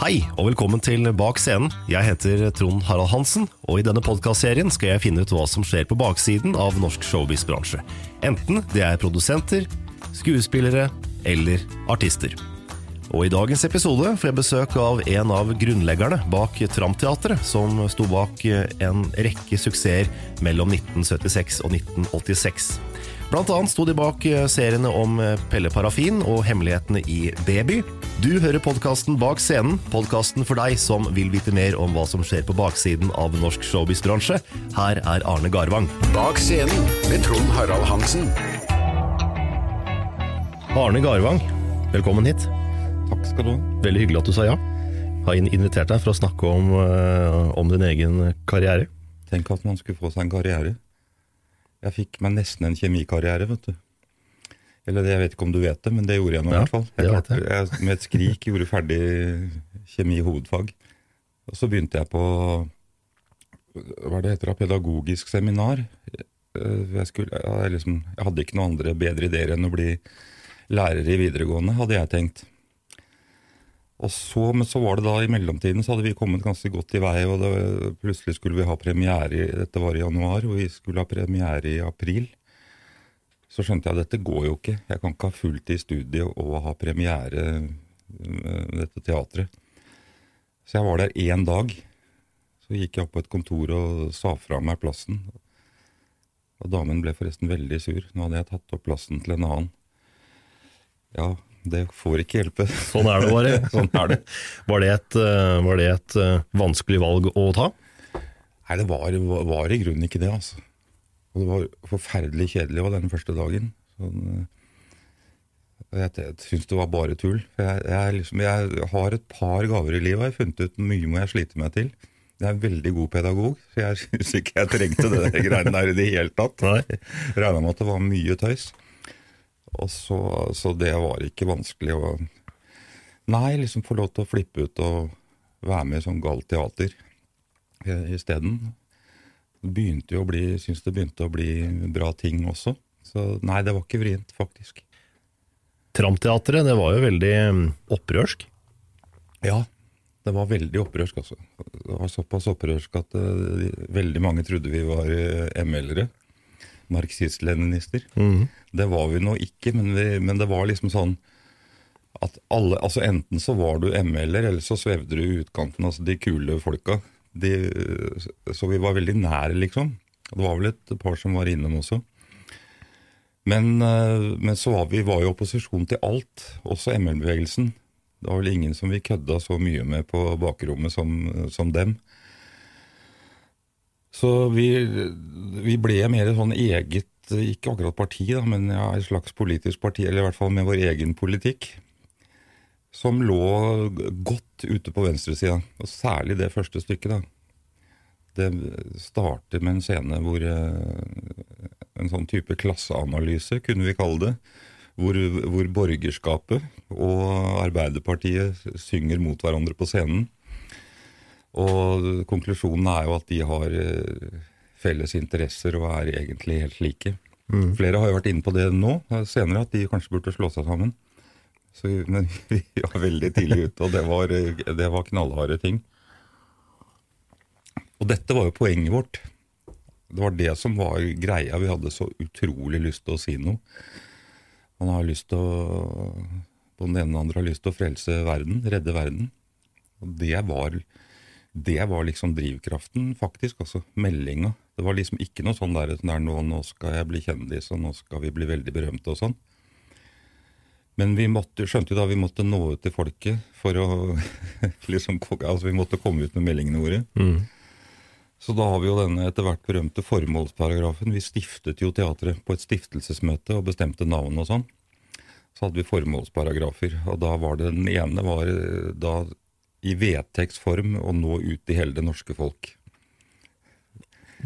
Hei, og velkommen til Bak scenen. Jeg heter Trond Harald Hansen, og i denne podkastserien skal jeg finne ut hva som skjer på baksiden av norsk showbiz-bransje. Enten det er produsenter, skuespillere eller artister. Og i dagens episode får jeg besøk av en av grunnleggerne bak Tramteatret, som sto bak en rekke suksesser mellom 1976 og 1986. Blant annet sto de bak seriene om Pelle Parafin og hemmelighetene i Baby. Du hører podkasten Bak scenen, podkasten for deg som vil vite mer om hva som skjer på baksiden av norsk showbiz-bransje. Her er Arne Garvang. Bak scenen med Trond Harald Hansen. Arne Garvang, velkommen hit. Takk skal du ha. Veldig hyggelig at du sa ja. Har invitert deg for å snakke om, eh, om din egen karriere. Tenk at man skulle få seg en karriere. Jeg fikk meg nesten en kjemikarriere, vet du. Eller det, jeg vet ikke om du vet det, men det gjorde jeg nå i Ja, hvert fall. Jeg, klarte, jeg med et skrik gjorde ferdig kjemi hovedfag. Og så begynte jeg på hva det heter, da, pedagogisk seminar. Eh, Jeg, skulle, jeg, liksom, jeg hadde ikke noen andre bedre ideer enn å bli lærer i videregående, hadde jeg tenkt. Og så, men så var det da i mellomtiden så hadde vi kommet ganske godt i vei, og det, plutselig skulle vi ha premiere i, dette var i januar, og vi skulle ha premiere i april. Så skjønte jeg at dette går jo ikke. Jeg kan ikke ha fullt i studiet og ha premiere med dette teatret. Så jeg var der én dag. Så gikk jeg opp på et kontor og sa fra meg plassen. Og damen ble forresten veldig sur. Nå hadde jeg tatt opp plassen til en annen. Ja, det får ikke hjelpe. Sånn er det bare. sånn er det. Var det et, eh, var det et eh, vanskelig valg å ta? Nei, det var, var i grunnen ikke det, altså. Og det var forferdelig kjedelig også den første dagen. Sånn, eh, jeg jeg syns det var bare tull. Jeg, jeg, liksom, jeg har et par gaver i livet, jeg har funnet ut mye må jeg slite meg til. Jeg er en veldig god pedagog, så jeg syns ikke jeg trengte det greiene der i det hele tatt. Regna med at det var mye tøys. Og så, så det var ikke vanskelig å Nei, liksom få lov til å flippe ut og være med i sånn galt teater. eh, isteden. Begynte jo å bli, syns det begynte å bli bra ting også. Så nei, det var ikke vrient, faktisk. Tramteatret, det var jo veldig mm, opprørsk. Ja, det var veldig opprørsk, altså. Det var såpass opprørsk at uh, veldig mange trodde vi var uh, ML-ere. Marxist-leninister. Det var vi nå ikke, men, vi, men det var liksom sånn at alle, altså Enten så var du ML-er, eller så svevde du i utkanten. altså De kule folka. De, så vi var veldig nære, liksom. Det var vel et par som var innom også. Men, eh, men så var vi var i opposisjon til alt, også ML-bevegelsen. Det var vel ingen som vi kødda så mye med på bakrommet som, som dem. Så vi, vi ble mer sånn eget, ikke akkurat parti, da, men ja, et slags politisk parti, eller i hvert fall med vår egen politikk. Som lå godt ute på venstresida, og særlig det første stykket. da. Det starter med en scene hvor eh, en sånn type klasseanalyse, kunne vi kalle det. Hvor, hvor borgerskapet og Arbeiderpartiet synger mot hverandre på scenen. Og konklusjonen er jo at de har eh, felles interesser og er egentlig helt like. Flere har jo vært inne på det nå, senere, at de kanskje burde slå seg sammen. Så, men vi var veldig tidlig ute, og det var, eh, det var knallharde ting. Og dette var jo poenget vårt. Det var det som var greia. Vi hadde så utrolig lyst til å si noe. Man har lyst til å På den ene og andre har lyst til å frelse verden, redde verden. Og det var, det var liksom drivkraften, faktisk. Altså meldinga. Det var liksom ikke noe sånn der, der nå, nå skal jeg bli kjendis, og nå skal vi bli veldig berømte og sånn. Men vi måtte, skjønte jo da vi måtte nå ut til folket for å liksom, altså Vi måtte komme ut med meldingene våre. Så da har vi jo denne etter hvert berømte formålsparagrafen. Vi stiftet jo teatret på et stiftelsesmøte og bestemte navn og sånn. Så hadde vi formålsparagrafer, og da var det den ene var eh, da i vedtektsform å nå ut til hele det norske folk.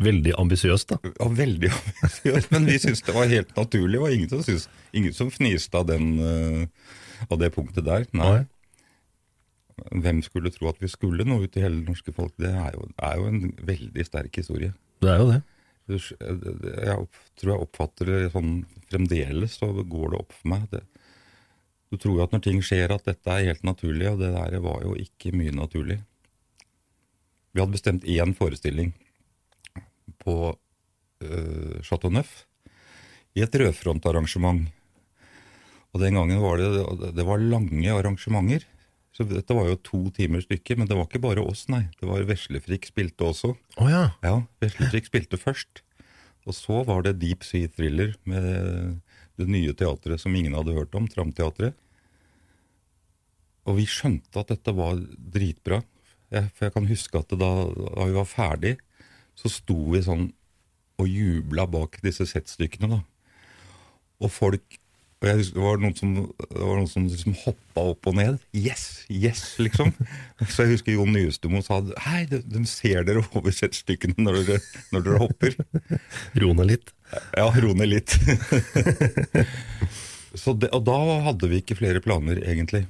Veldig ambisiøst, da. Ja, veldig ambisiøst, men vi syntes det var helt naturlig. Det var ingen som, syntes, ingen som fniste av, den, eh, av det punktet der. Nei. Hvem skulle tro at vi skulle nå ut til hele det norske folk? Det er jo, er jo en veldig sterk historie. Det er jo det. Jeg tror jeg oppfatter det sånn fremdeles, så går det opp for meg. Det, du tror jo at når ting skjer at dette er helt naturlig, og det der var jo ikke mye naturlig. Vi hadde bestemt én forestilling på uh, Chateau Neuf i et rødfrontarrangement. Og den gangen var det, det var lange arrangementer. Så dette var jo to timer stykket, men det var ikke bare oss, nei. Det var Veslefrikk spilte også. Oh, ja. Ja, Veslefrikk spilte først. Og så var det Deep Sea Thriller med det nye teatret som ingen hadde hørt om, Tramteatret. Og vi skjønte at dette var dritbra. Jeg, for jeg kan huske at da, da vi var ferdig, så sto vi sånn og jubla bak disse settstykkene, da. Og folk og jeg husker, Det var noen som, var noen som liksom hoppa opp og ned. Yes! Yes! liksom. Så jeg husker Jon Nyestemo sa hei, de, de ser dere over settstykkene når dere, når dere hopper. Ro ned litt. Ja, ro ned litt. Så det, og da hadde vi ikke flere planer, egentlig.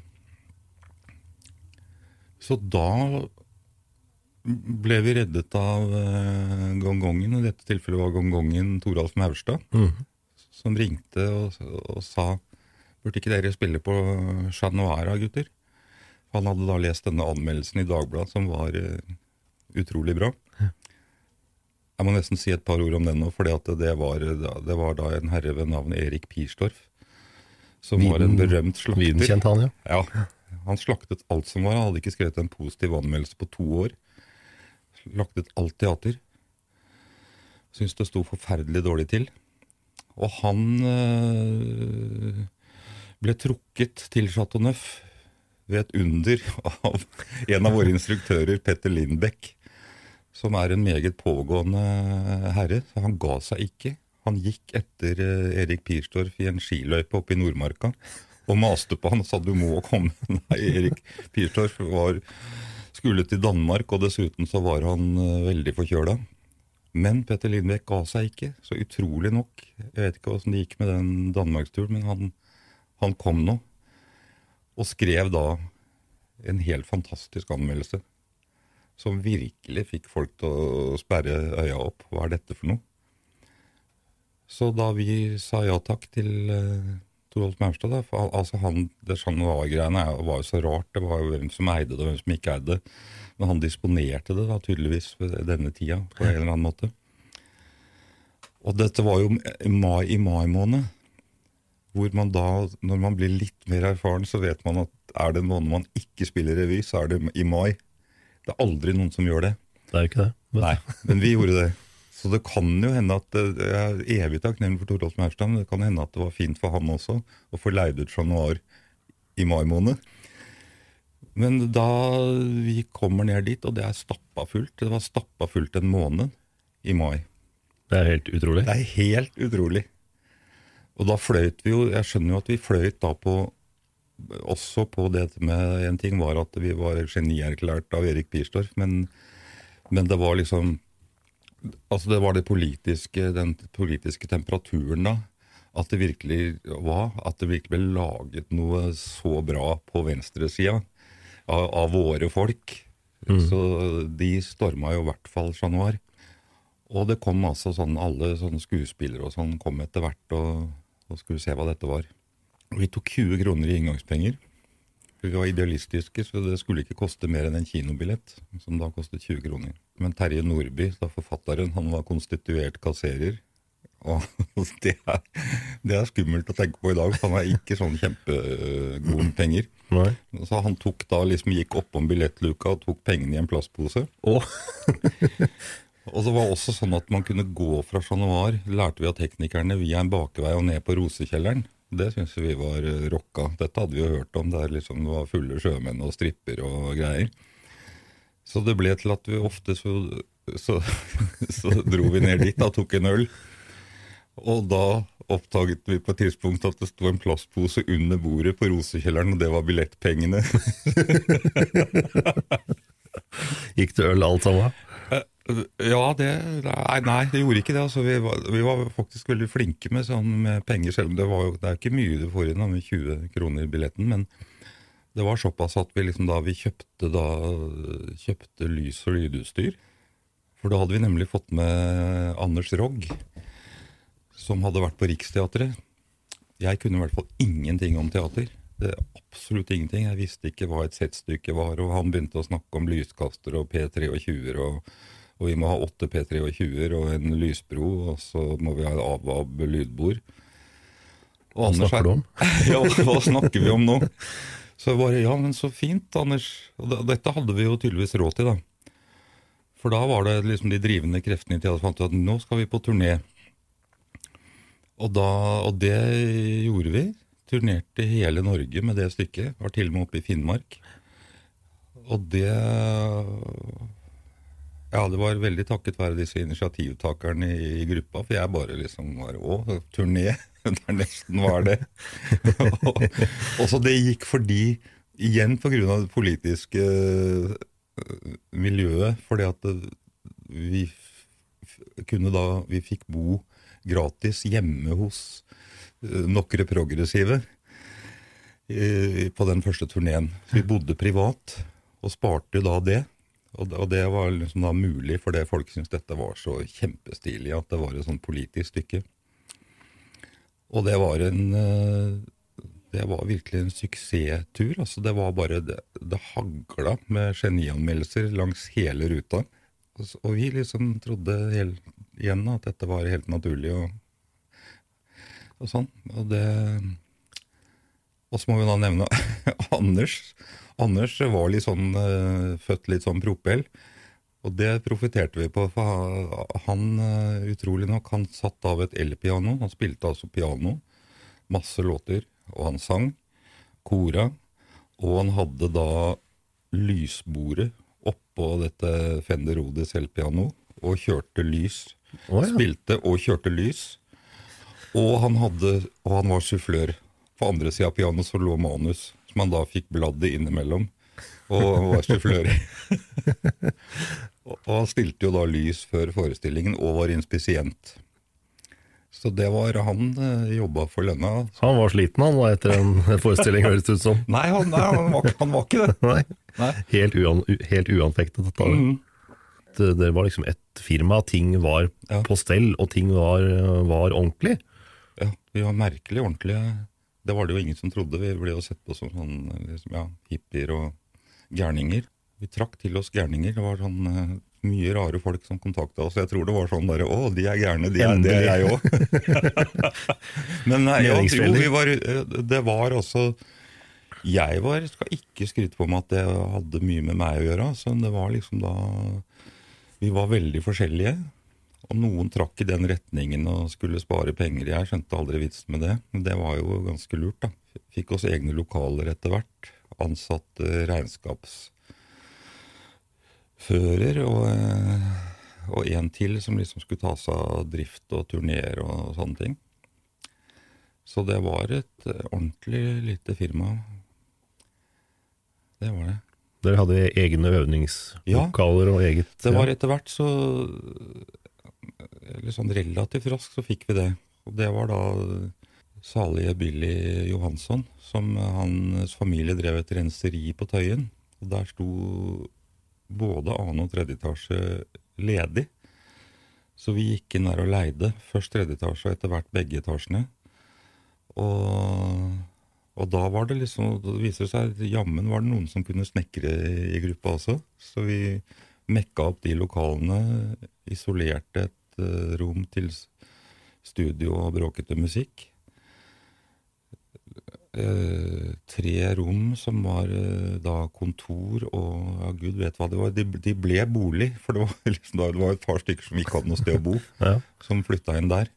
Så da ble vi reddet av uh, gongongen. I dette tilfellet var gongongen Toralf Maurstad, som ringte og, og sa Burde ikke dere spille på Chat Noir, gutter? Han hadde da lest denne anmeldelsen i Dagbladet, som var uh, utrolig bra. Jeg må nesten si et par ord om den nå, for det, var, det var da en herre ved navn Erik Pirstorff. Som var en Viden- berømt slakter. Videnkjent han, ja. Ja, Han slaktet alt som var. Han hadde ikke skrevet en positiv anmeldelse på to år. Slaktet alt teater. Syntes det sto forferdelig dårlig til. Og han øh, ble trukket til Chateau Neuf ved et under av en av våre instruktører, Petter Lindbekk, som er en meget pågående herre. Så han ga seg ikke. Han gikk etter eh, Erik Pirstorff i en skiløype oppe i Nordmarka og maste på han og sa du må komme. Nei, Erik Pirstorff skulle til Danmark, og dessuten så var han eh, veldig forkjøla. Men Petter Lindbekk ga seg ikke, så utrolig nok. Jeg vet ikke åssen det gikk med den danmarksturen, men han, han kom nå. Og skrev da en helt fantastisk anmeldelse. som virkelig fikk folk til å sperre øya opp. Hva er dette for noe? Så da vi sa ja takk til Torolf Maurstad, da, for, altså han, det Chat Noir-greiene var jo så rart. Det var jo hvem som eide det, og hvem som ikke eide det. Men han disponerte det da tydeligvis ved denne tida på en eller annen måte. Og dette var jo i mai, i mai måned. Hvor man da, når man blir litt mer erfaren, så vet man at er det en måned man ikke spiller revy, så er det i mai. Det er aldri noen som gjør det. Det er jo ikke det. Men- Nei, men vi gjorde det. Så det kan jo hende at eh, Jeg er evig takknemlig for Torolf Maurstad, men det kan hende at det var fint for han også å få leid ut Chat Noir i mai måned. Men da vi kommer ned dit, og det er stappa fullt Det var stappa fullt en måned i mai. Det er helt utrolig. Det er helt utrolig. Og da fløyt vi jo Jeg skjønner jo at vi fløyt da på Også på det med En ting var at vi var genierklært av Erik Bierstorff, men, men det var liksom Altså det var det politiske, den politiske temperaturen da. At det virkelig var At det virkelig ble laget noe så bra på venstresida av, av våre folk. Så de storma jo i hvert fall Chat Noir. Og det kom altså sånn, alle sånne skuespillere og sånn kom etter hvert og, og skulle se hva dette var. Og vi tok 20 kroner i inngangspenger. Vi var idealistiske, så det skulle ikke koste mer enn en kinobillett, som da kostet 20 kroner. Men Terje Nordby, forfatteren, han var konstituert kasserer. Og det er, det er skummelt å tenke på i dag, for han er ikke sånn kjempegod med penger. Nei. Så han tok da liksom gikk oppom billettluka og tok pengene i en plastpose. Oh. Og så var også sånn at man kunne gå fra Chat Noir, lærte vi av teknikerne, via en bakevei og ned på Rosekjelleren. Det syns vi var eh, rocka. Dette hadde vi jo hørt om, der liksom det var fulle sjømenn og stripper og greier. Så det ble til at vi ofte så, så, så dro vi ned dit og tok en øl. Og da oppdaget vi på et tidspunkt at det sto en plastpose under bordet på Rosekjelleren, og det var billettpengene. gikk det øl alt sammen? Ja, det Nei, nei det gjorde ikke det. Altså, vi, var, vi var faktisk veldig flinke med, sånn, med penger, selv om det, var, det er ikke mye du får inn med 20 kroner i billetten. Men det var såpass at vi liksom da vi kjøpte, da, kjøpte lys og lydutstyr. For da hadde vi nemlig fått med Anders Rogg, som hadde vært på Riksteatret. Jeg kunne i hvert fall ingenting om teater. Det er Absolutt ingenting. Jeg visste ikke hva et settstykke var. Og han begynte å snakke om lyskaster og P23-er, og, og vi må ha åtte P23-er og en lysbro, og så må vi ha AVAB lydbord. Og Hva Anders snakker du om? ja, hva snakker vi om nå? Så jeg bare, ja, men så fint, Anders. Og dette hadde vi jo tydeligvis råd til, da. For da var det liksom de drivende kreftene i teatret fant ut at nå skal vi på turné. Og, da, og det gjorde vi. Turnerte hele Norge med det stykket. Var til og med oppe i Finnmark. Og det Ja, det var veldig takket være disse initiativtakerne i, i gruppa, for jeg bare liksom var Å, turné? Det er nesten var det. og, så det gikk fordi Igjen av det politiske øh, miljøet. Fordi at vi f- kunne da Vi fikk bo gratis hjemme hos øh, nokre progressive på den første turneen. Vi bodde privat, og sparte da det. Og og det var liksom da mulig fordi folk syntes dette var så kjempestilig at det var et sånn politisk stykke. Og det var en eh, Det var virkelig en suksesstur. Altså det var bare Det, det hagla med genianmeldelser langs hele ruta. Og, og vi liksom trodde hel, igjen at dette var helt naturlig og, og sånn. Og det og så må vi da nevne Anders. Anders var litt sånn, eh, født litt sånn propell. Og det profiterte vi på. For han, eh, utrolig nok, han satt av et elpiano. Han spilte altså piano. Masse låter. Og han sang. Kora. Og han hadde da lysbordet oppå dette Fender Rhodes elpiano. Og kjørte lys. Oh, ja. Spilte og kjørte lys. Og han, hadde, og han var sufflør. På andre sida av pianoet så lå manus, som han da fikk bladd i innimellom. Og var sufflør. og og han stilte jo da lys før forestillingen, og var inspisient. Så det var Han eh, jobba for lønna. Han var sliten han var etter en forestilling, høres det ut som. Nei, han, nei, han, var, han var ikke det. Nei. Nei. Helt, uan, helt uanfektet. Dette. Mhm. Det, det var liksom et firma, ting var Ja. på stell, og ting var, var ordentlig. Ja, vi var merkelig ordentlige. Det var det jo ingen som trodde. Vi ble jo sett på som sånn liksom, ja, hippier og gærninger. Vi trakk til oss gærninger. Det var sånn eh, mye rare folk som kontakta oss. Jeg tror det var sånn derre Å, de er gærne, de er, det er jeg òg. Men nei, ja, jo, vi var, eh, det var også Jeg var, skal ikke skryte på meg at det hadde mye med meg å gjøre. Så det var liksom da Vi var veldig forskjellige. Og noen trakk i den retningen og skulle spare penger. Jeg skjønte aldri vitsen med det, men det var jo ganske lurt, da. Fikk oss egne lokaler etter hvert. Ansatte regnskapsfører og, eh, og en til som liksom skulle ta seg av drift og turneer og sånne ting. Så det var et ordentlig lite firma. Det var det. Dere hadde egne øvningslokaler og eget Ja, Det var etter hvert så Eller sånn relativt raskt så fikk vi det. Og det var da salige Billy Johansson, som hans familie drev et renseri på Tøyen. Og der sto både annen og tredje etasje ledig. Så vi gikk inn der og leide. Først tredje etasje og etter hvert begge etasjene. Og, og da var det liksom Det viser seg at jammen var det noen som kunne snekre i gruppa også. Så vi mekka opp de lokalene, isolerte et eh, rom til studio og bråkete musikk. Eh, tre rom som var eh, da kontor og ja, gud vet hva det var. De, de ble bolig, for det var, liksom, det var et par stykker som ikke hadde noe sted å bo, Ja. som flytta inn der.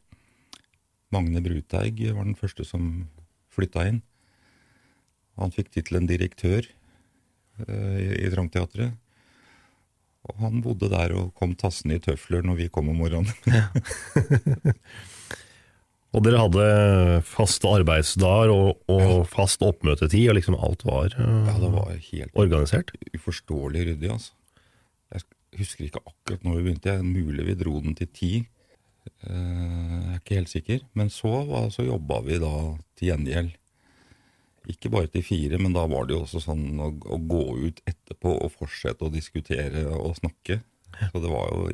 Magne Bruteig var den første som flytta inn. Han fikk tittelen direktør eh, i, i Tramteatret. Og han bodde der og kom tassende i tøfler når vi kom om morgenen. Og dere hadde faste arbeidsdager og, og fast oppmøtetid, og liksom alt var uh, Ja, det var helt organisert. uforståelig ryddig, altså. Jeg husker ikke akkurat når vi begynte. Mulig vi dro den til ti. Eh, Jeg er ikke helt sikker. Men så, så jobba vi da til gjengjeld. Ikke bare til fire, men da var det jo også sånn å, å gå ut etterpå og fortsette å diskutere og snakke. Så det var jo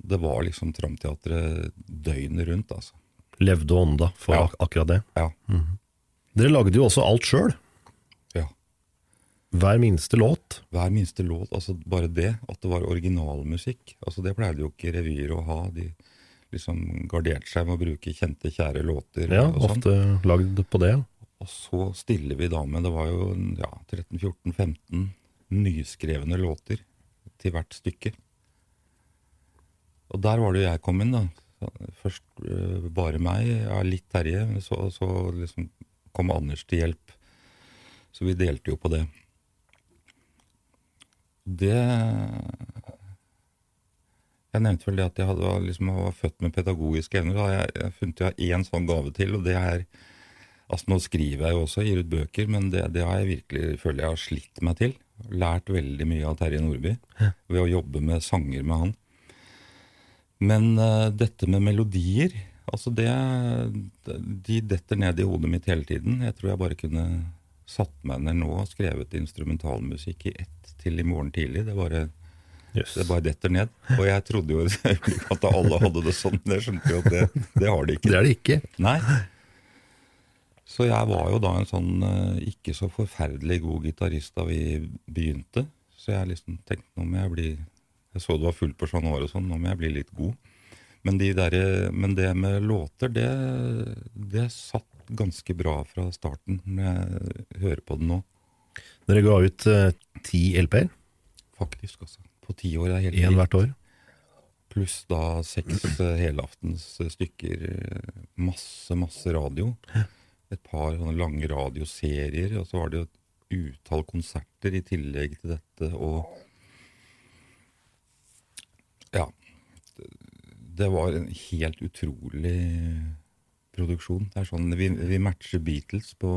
Det var liksom Tramteatret døgnet rundt, altså. Levde og ånda for Ja. ak akkurat det. Ja. Dere lagde jo også alt sjøl. ja. Hver minste låt. Hver minste låt, altså bare det, at det var originalmusikk. Altså Det pleide jo ikke revyer å ha. De liksom garderte seg med å bruke kjente, kjære låter. Ja, sånn. ofte lagd på det. Og så stiller vi da med Det var jo ja, 13-14-15 nyskrevne låter til hvert stykke. Og der var det jo jeg kom inn, da. Først øh, bare meg, ja, litt Terje. Så, så liksom kom Anders til hjelp. Så vi delte jo på det. Det Jeg nevnte vel det at jeg hadde, liksom, var født med pedagogiske evner. Da jeg, jeg funnet jeg én sånn gave til, og det er Altså Nå skriver jeg jo også, gir ut bøker, men det, det har jeg virkelig føler jeg har slitt meg til. Lært veldig mye av Terje Nordby ved å jobbe med sanger med han. Men uh, dette med melodier, altså det De detter ned i hodet mitt hele tiden. Jeg tror jeg bare kunne satt meg ned nå og skrevet instrumentalmusikk i ett til i morgen tidlig. Det bare, Yes. det bare detter ned. Og jeg trodde jo at alle hadde det sånn, men jeg skjønte jo at det, det har de ikke. Det er det ikke. Nei. Så jeg var jo da en sånn eh, ikke så forferdelig god gitarist da vi begynte. Så jeg liksom tenkte nå må jeg bli Jeg så det var fullt på Chat Noir og sånn, nå må jeg bli litt god. Men, de der, men det med låter, det, det satt ganske bra fra starten når jeg hører på den nå. Dere ga ut eh, ti LP-er, Faktisk, altså. På ti år er helt én hvert år. Pluss da seks eh, helaftens stykker. Masse, masse radio. Et par sånne lange radioserier. Og så var det jo et utall konserter i tillegg til dette. Og ja. Det var en helt utrolig produksjon. Det er sånn, Vi, vi matcher Beatles på,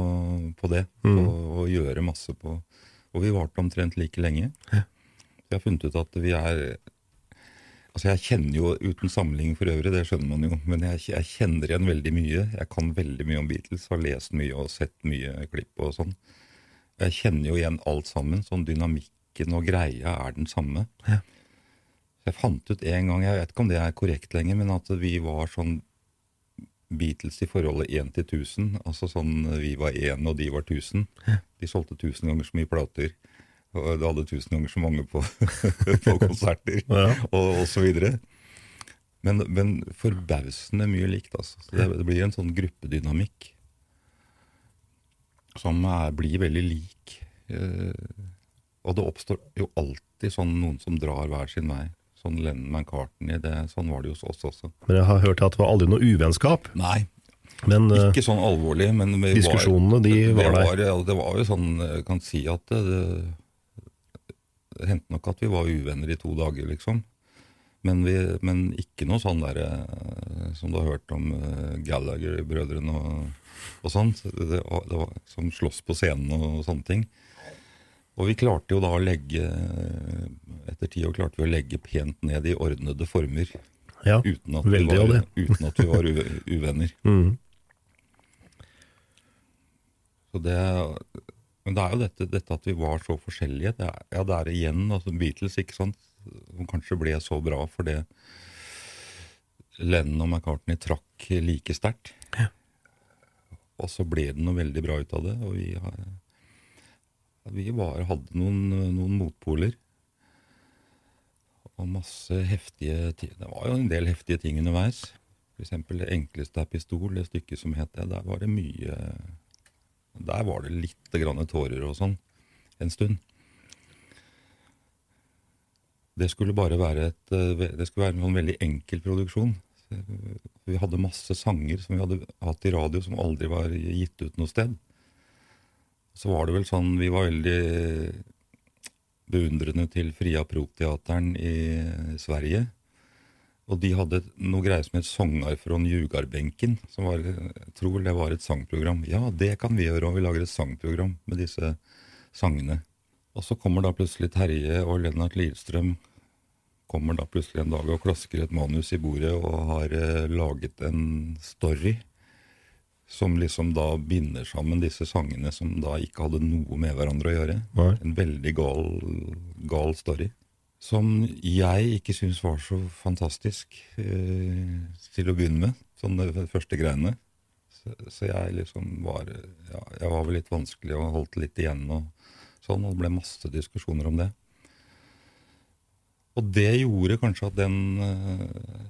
på det. mm. og, og gjøre masse på Og vi varte omtrent like lenge. Så jeg har funnet ut at vi er Altså Jeg kjenner jo, uten sammenligning for øvrig, det skjønner man jo, men jeg, jeg, kjenner igjen veldig mye. Jeg kan veldig mye om Beatles, har lest mye og sett mye klipp og sånn. Jeg kjenner jo igjen alt sammen. Sånn dynamikken og greia er den samme. Ja. Jeg fant ut en gang, jeg vet ikke om det er korrekt lenger, men at vi var sånn Beatles i forholdet 1 til 1000. Altså sånn vi var 1 og de var 1000. De solgte 1000 ganger så mye plater. Det hadde tusen ganger så mange på, på konserter, Ja. og, og så videre. Men, men forbausende mye likt, altså. Så det, det blir en sånn gruppedynamikk som er, blir veldig lik. Eh, og det oppstår jo alltid sånn noen som drar hver sin vei. Sånn Lennon McCartney, det, sånn var det jo hos oss også. Men jeg har hørt at det var aldri noe uvennskap. Nei, Men eh, ikke sånn alvorlig, men diskusjonene, de det var der. Var, det var jo sånn, jeg kan si at det, det, det hendte nok at vi var uvenner i to dager, liksom. Men, vi, men ikke noe sånn der eh, som du har hørt om uh, Gallagher-brødrene og, og sånn. Det, det var som slåss på scenen og sånne ting. Og vi klarte jo da å legge Etter ti år klarte vi å legge pent ned i ordnede former. Ja, Uten at, veldig var, uten at vi var uvenner. Mm. Så det, men det er jo dette, dette at vi var så forskjellige. Det er, ja, det er igjen altså Beatles, ikke sant, som kanskje ble så bra fordi Lennon og McCartney trakk like sterkt. Og så ble det noe veldig bra ut av det. Og vi, har, vi bare hadde noen, noen motpoler. Og masse heftige ting. Det var jo en del heftige ting underveis. Eksempel det enkleste er pistol, det stykket som het det. Der var det mye der var det litt grann tårer og sånn en stund. Det skulle bare være et eh, Det skulle være en sånn veldig enkel produksjon. Vi hadde masse sanger som vi hadde hatt i radio som aldri var gitt ut noe sted. Så var det vel sånn Vi var veldig beundrende til Fria Pro-teateren i Sverige. Og de hadde noe greier som het Songar från Jugarbenken. Som var, jeg tror det var et sangprogram. Ja, det kan vi gjøre, og vi lager et sangprogram med disse sangene. Og så kommer da plutselig Terje og Lennart Lilstrøm kommer da plutselig en dag og klasker et manus i bordet og har eh, laget en story som liksom da binder sammen disse sangene som da ikke hadde noe med hverandre å gjøre. Hva? En veldig gal, gal story. Som jeg ikke syns var så fantastisk eh, til å begynne med, sånn de første greiene. Så, så jeg liksom var ja, Jeg var vel litt vanskelig og holdt litt igjen og sånn, og det ble masse diskusjoner om det. Og det gjorde kanskje at den eh,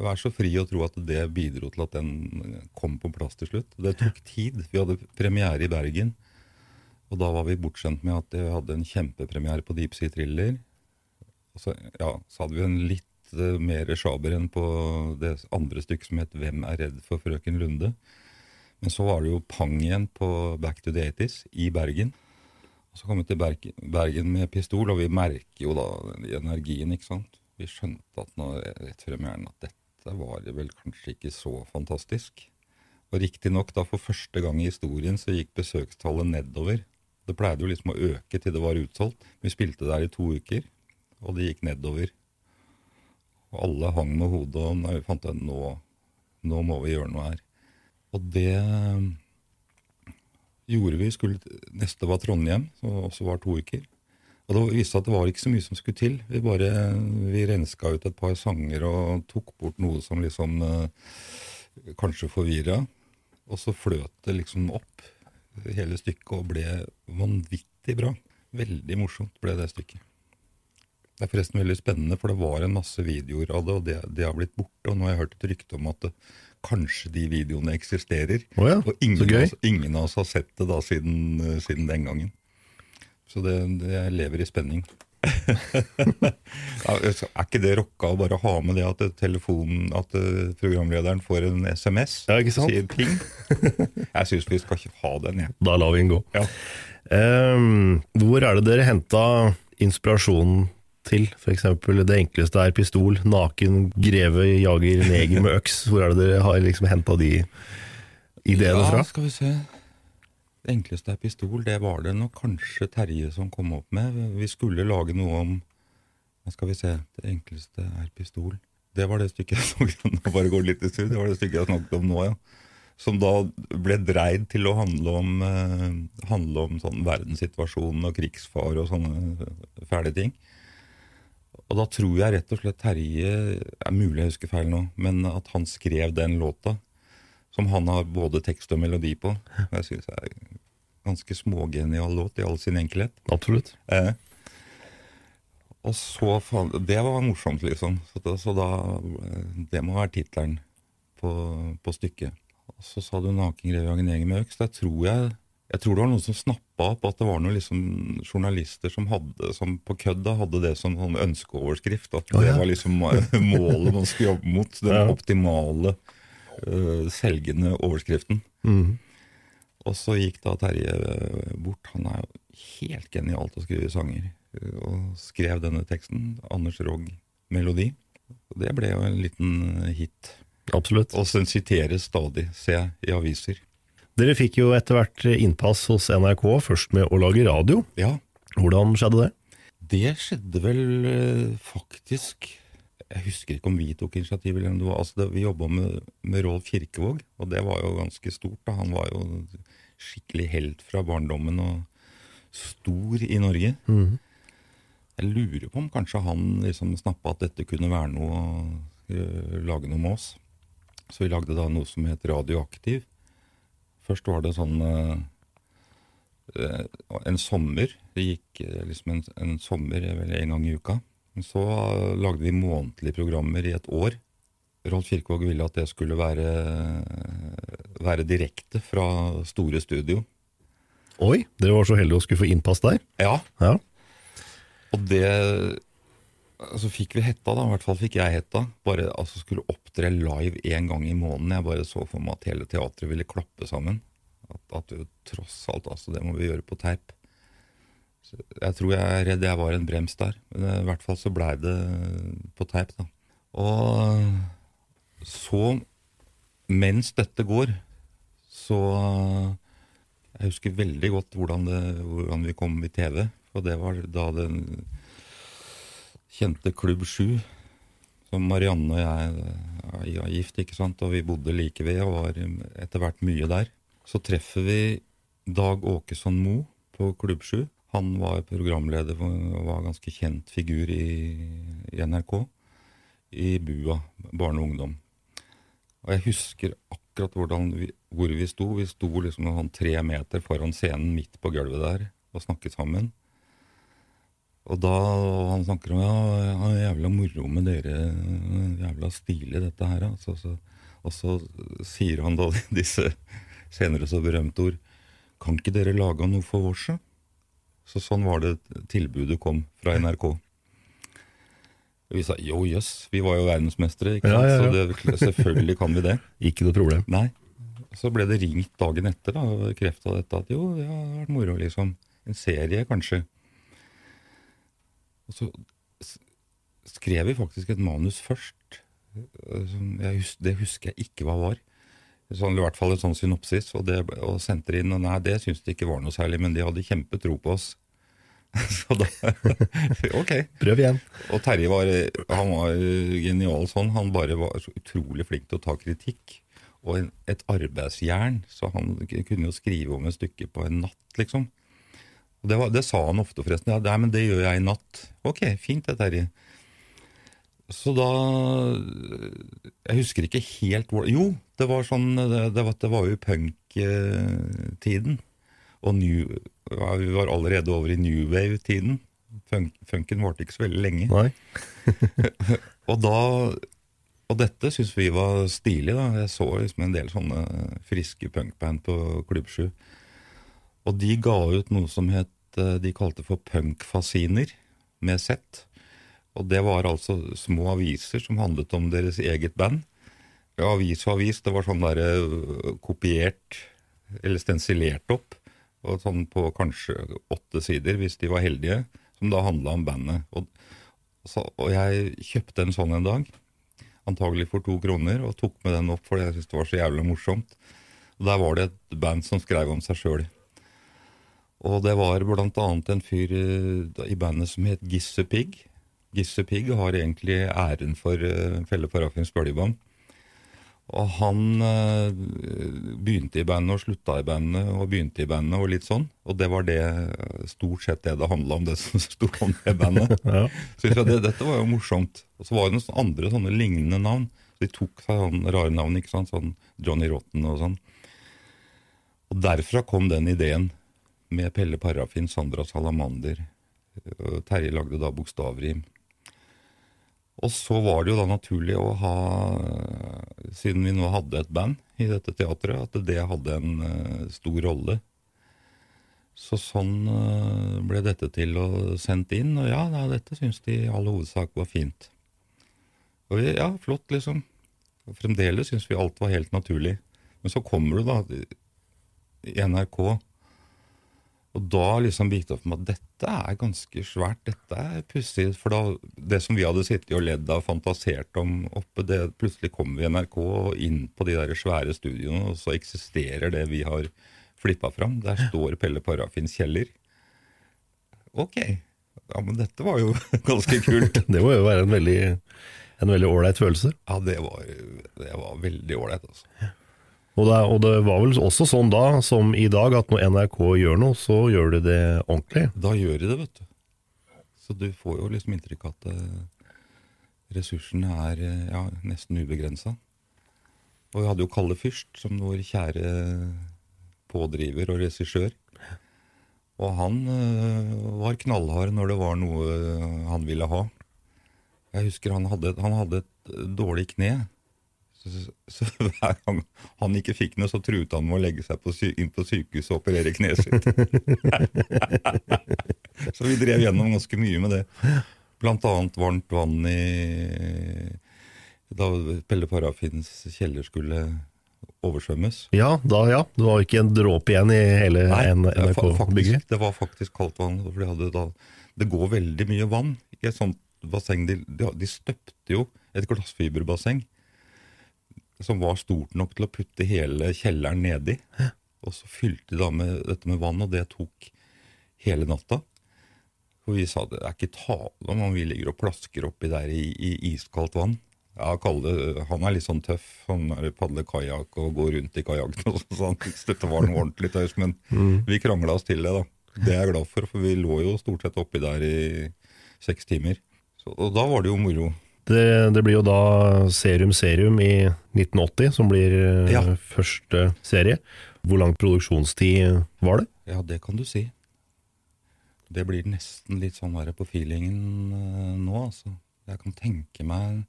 Vær så fri å tro at det bidro til at den kom på plass til slutt. Det tok tid. Vi hadde premiere i Bergen. Og da var vi bortskjemt med at vi hadde en kjempepremiere på Deep Sea Thriller. Så, ja, så hadde vi en litt eh, mer sjaber enn på det andre stykket som het 'Hvem er redd for frøken Lunde'. Men så var det jo pang igjen på Back to the 80s i Bergen. Og så kom vi til Bergen, med pistol, og vi merker jo da energien, ikke sant. Vi skjønte at nå, rett premieren at dette var vel kanskje ikke så fantastisk. Og riktignok, da for første gang i historien så gikk besøkstallet nedover. Det pleide jo liksom å øke til det var utsolgt. Vi spilte der i to uker, og det gikk nedover. Og alle hang med hodet, og vi fant ut nå, nå må vi gjøre noe her. Og det gjorde vi. Skulle, neste var Trondheim, som også var to uker. Og det viste seg at det var ikke så mye som skulle til. Vi bare vi renska ut et par sanger og tok bort noe som liksom eh, kanskje forvirra. Og så fløt det liksom opp, hele stykket, og ble vanvittig bra. Veldig morsomt ble det stykket. Det er forresten veldig spennende, for det var en masse videoer av det, og det, det har blitt borte. Og nå har jeg hørt et rykte om at det, kanskje de videoene eksisterer. Oh ja, og så ingen av, oss, ingen av oss har sett det da siden, eh, siden den gangen. Så det, det lever i spenning. Er ikke det rocka å bare ha med det at telefonen, at eh, programlederen får en SMS? Ja, ikke sant? Sier ping? Jeg syns vi skal ikke ha den, jeg. Da lar vi den gå. Ja. Um, hvor er det dere henta inspirasjonen til? F.eks. det enkleste er pistol, naken greve jager neger med øks. Hvor er det dere har liksom henta de ideene ja, fra? skal vi se. Det enkleste er pistol. Det var det nok kanskje Terje som kom opp med. Vi skulle lage noe om Hva skal vi se, det enkleste er pistol. Det var det stykket jeg snakket om nå, bare går litt i sur. Det var det stykket jeg snakket om nå, ja. Som da ble dreid til å handle om, eh, handle om sånn verdenssituasjonen og krigsfare og sånne fæle ting. Og da tror jeg rett og slett Terje er mulig jeg husker feil nå, men at han skrev den låta, som han har både tekst og melodi på. Jeg synes det er en ganske smågenial låt i all sin enkelhet. Absolutt. Eh. Og så Det var morsomt, liksom. Så da, så da Det må være tittelen på, på stykket. Og så sa du 'Naken grevejagen jeger med øks'. Der tror jeg jeg tror det var noen som snappa opp at det var noen liksom journalister som, hadde, som på kødda hadde det som sånn ønskeoverskrift. At det var liksom målet man skulle jobbe mot. Den Ja. optimale uh, selgende overskriften. Mm. Og så gikk da Terje øh, bort. Han er jo helt genial til å skrive sanger. øh, Og skrev denne teksten. Anders Rogg melodi. Og det ble jo en liten hit. Absolutt. Og den siteres stadig, ser jeg, i aviser. Dere fikk jo etter hvert innpass hos NRK, først med å lage radio. Ja, Hvordan skjedde det? Det skjedde vel eh, faktisk Jeg husker ikke om vi tok initiativ. eller det var, altså det, Vi jobba med, med Rolf Kirkevåg, og det var jo ganske stort. da. Han var jo skikkelig helt fra barndommen og stor i Norge. Jeg lurer på om kanskje han liksom snappa at dette kunne være noe å eh, lage noe med oss. Så vi lagde da noe som het Radioaktiv. Først var det sånn eh, eh, en sommer. Det gikk eh, liksom en, en sommer vel en gang i uka. Så lagde vi månedlige programmer i et år. Rolf Kirkevåg ville at det skulle være, være direkte fra store studio. Oi, dere var så heldige å skulle få innpass der. Ja, Ja. og det Så fikk vi hetta, da. I hvert fall fikk jeg hetta. Bare altså skulle opptre live én gang i måneden. Jeg bare så for meg at hele teatret ville klappe sammen. At, at vi tross alt, altså, det må vi gjøre på teip. Så jeg tror jeg er redd jeg var en brems der. Men eh, i hvert fall så blei det på teip, da. Og så, mens dette går, så Jeg husker veldig godt hvordan, det, hvordan vi kom i TV. Og det var da den kjente Klubb 7, som Marianne og jeg er er gift, ikke sant, og vi bodde like ved og var etter hvert mye der. Så treffer vi Dag Åkesson Moe på Klubb 7. Han var programleder og var ganske kjent figur i, NRK. I BUA, barne og ungdom. Og jeg husker akkurat vi, hvor vi sto. Vi sto liksom sånn tre meter foran scenen midt på gulvet der og snakket sammen. Og da og han snakker om ja, ja, jævla moro med dere, jævla stilig dette her. Altså, så, og så sier han da disse senere så berømte ord Kan ikke dere lage noe for oss? da?» Så sånn var det tilbudet kom fra NRK. Og vi sa jo jøss, vi var jo verdensmestere, ikke Ja, sant? ja, ja. så det, selvfølgelig kan vi det. Ikke noe problem. Nei. Så ble det ringt dagen etter da, og bekrefta dette at jo, det har vært moro, liksom. En serie, kanskje. Og så skrev vi faktisk et manus først. eh, Jeg hus det husker jeg ikke hva var. Sånn, I hvert fall et sånn synopsis. Og, det, og sendte det inn. Og nei, det syntes de ikke var noe særlig, men de hadde kjempetro på oss. Så da Ok. Prøv igjen. Og Terje var, han var genial sånn. Han bare var så utrolig flink til å ta kritikk. Og en, et arbeidsjern, så han kunne jo skrive om et stykke på en natt, liksom. Det, var, det sa han ofte, forresten. Ja, men det gjør jeg i natt. Ok, fint det, Terje. Så da Jeg husker ikke helt hvor Jo, det var sånn Det, det, var, det var jo punktiden. Og new, ja, vi var allerede over i new wave-tiden. Funk, funken varte ikke så veldig lenge. Og da Og dette syntes vi var stilig. da Jeg så liksom en del sånne friske punkband på Klubb 7. Og de ga ut noe som het eh, De kalte for punkfasiner, med Z. Og det var altså små aviser som handlet om deres eget band. Ja, avis og avis, det var sånn der eh, kopiert, eller stensilert opp. Og sånn på kanskje åtte sider, hvis de var heldige, som da handla om bandet. Og, så, og jeg kjøpte en sånn en dag, antagelig for to kroner, og tok med den opp fordi jeg syntes det var så jævlig morsomt. Og der var det et band som skrev om seg sjøl. Og det var annet en fyr eh, i bandet som het Gisse Pigg. Gisse Pigg har egentlig æren for uh, Pelle Parafins bøljeband. Og han uh, begynte i bandet og slutta i bandet og begynte i bandet og litt sånn. Og det var det stort sett det det handla om, det som sto om det bandet. Ja. Så det, dette var jo morsomt. Og så var det noen andre sånne lignende navn. Så de tok seg sånn rare navn, ikke sant? sånn Johnny Rotten og sånn. Og derfra kom den ideen med Pelle Parafin, Sandra Salamander. Terje lagde da bokstavrim. Og så var det jo da naturlig å ha, siden vi nå hadde et band i dette teatret, at det hadde en eh, stor rolle. Så sånn eh, ble dette til og sendt inn, og ja, ja dette syns de i all hovedsak var fint. Og vi, ja, flott, liksom. Og fremdeles syns vi alt var helt naturlig. Men så kommer du da i NRK, og da liksom det opp med at dette er ganske svært, dette er pussig. For da, det som vi hadde sittet og ledd av, fantasert om oppe, det plutselig kom vi i NRK og inn på de der svære studioene, og så eksisterer det vi har flippa fram. Der står Pelle Parafins kjeller. Ok. Ja, men dette var jo ganske kult. Det må jo være en veldig en veldig ålreit følelse. Ja, det var, det var veldig ålreit, altså. Og det, og det var vel også sånn da, som i dag, at når NRK gjør noe, så gjør de det ordentlig. Da gjør de det, vet du. Så du får jo liksom inntrykk av at eh, ressursene er eh, ja, nesten ubegrensa. Og vi hadde jo Kalle Fyrst som vår kjære pådriver og regissør. Og han uh, var knallhard når det var noe han ville ha. Jeg husker han hadde, han hadde et dårlig kne. Så, så hver gang han ikke fikk noe, så truet han med å legge seg på inn på sykehuset og operere kneet sitt. så vi drev gjennom ganske mye med det. Blant annet varmt vann i Da Pelle Parafins kjeller skulle oversvømmes. Ja, da ja. Det var ikke en dråpe igjen i hele NRK-bygget. Det var faktisk kaldt vann. De da, det går veldig mye vann i et sånt basseng. De, de, de støpte jo et glassfiberbasseng som var stort nok til å putte hele kjelleren nedi. Og så fylte de da med dette med vann, og det tok hele natta. For vi sa det er ikke tale om om vi ligger og plasker oppi der i, i iskaldt vann. Ja, Kalle han er litt sånn tøff. Han er padler kajakk og går rundt i kajakken. Så han syntes dette var noe ordentlig tøys. Men mm. vi krangla oss til det, da. Det er jeg glad for, for vi lå jo stort sett oppi der i seks timer. Så, og da var det jo moro. Det, det, blir jo da Serum Serum i 1980 som blir eh, ja. første serie. Hvor lang produksjonstid var det? Ja, det kan du si. Det blir nesten litt sånn verre på feelingen uh, nå, altså. Jeg kan tenke meg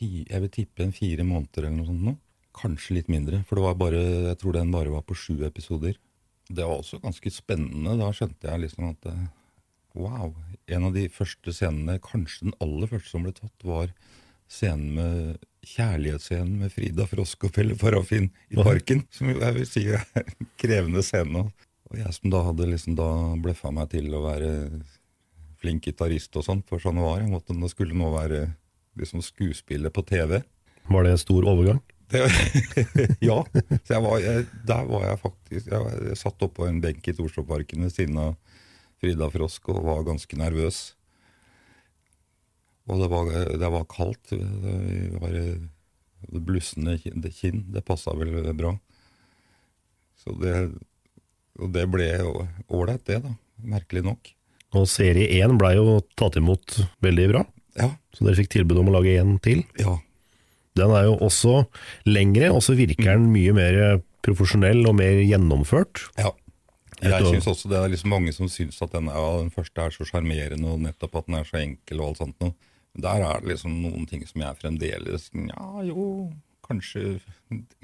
Jeg vil tippe en fire måneder eller noe sånt nå. Kanskje litt mindre, for det var bare, jeg tror den bare var på sju episoder. Det var også ganske spennende. Da skjønte jeg liksom at uh, Wow. En av de første scenene, kanskje den aller første som ble tatt, var scenen med kjærlighetsscenen med Frida Frosk og Pelle Parafin i parken. Som jeg vil si er en krevende scene. Og jeg som da hadde liksom da bløffa meg til å være flink gitarist og sånn for sånn det var. Jeg måtte, det skulle nå være liksom skuespiller på TV. Var det en stor overgang? Det, ja. Så jeg var, jeg, der var jeg faktisk Jeg, jeg satt oppå en benk i Torshovparken ved siden av Frida Frosk og var ganske nervøs. Og det var, det var kaldt. Det var blussende kinn. Det passa vel bra. Så det, og det ble ålreit, det, da. Merkelig nok. Og serie én blei jo tatt imot veldig bra. Ja. Så dere fikk tilbud om å lage én til. Ja. Den er jo også lengre, og så virker den mye mer profesjonell og mer gjennomført. Ja. Jeg syns også det er liksom mange som syns at den, ja, den første er så sjarmerende, og nettopp at den er så enkel og alt sånt noe. Der er det liksom noen ting som jeg fremdeles Ja, jo, kanskje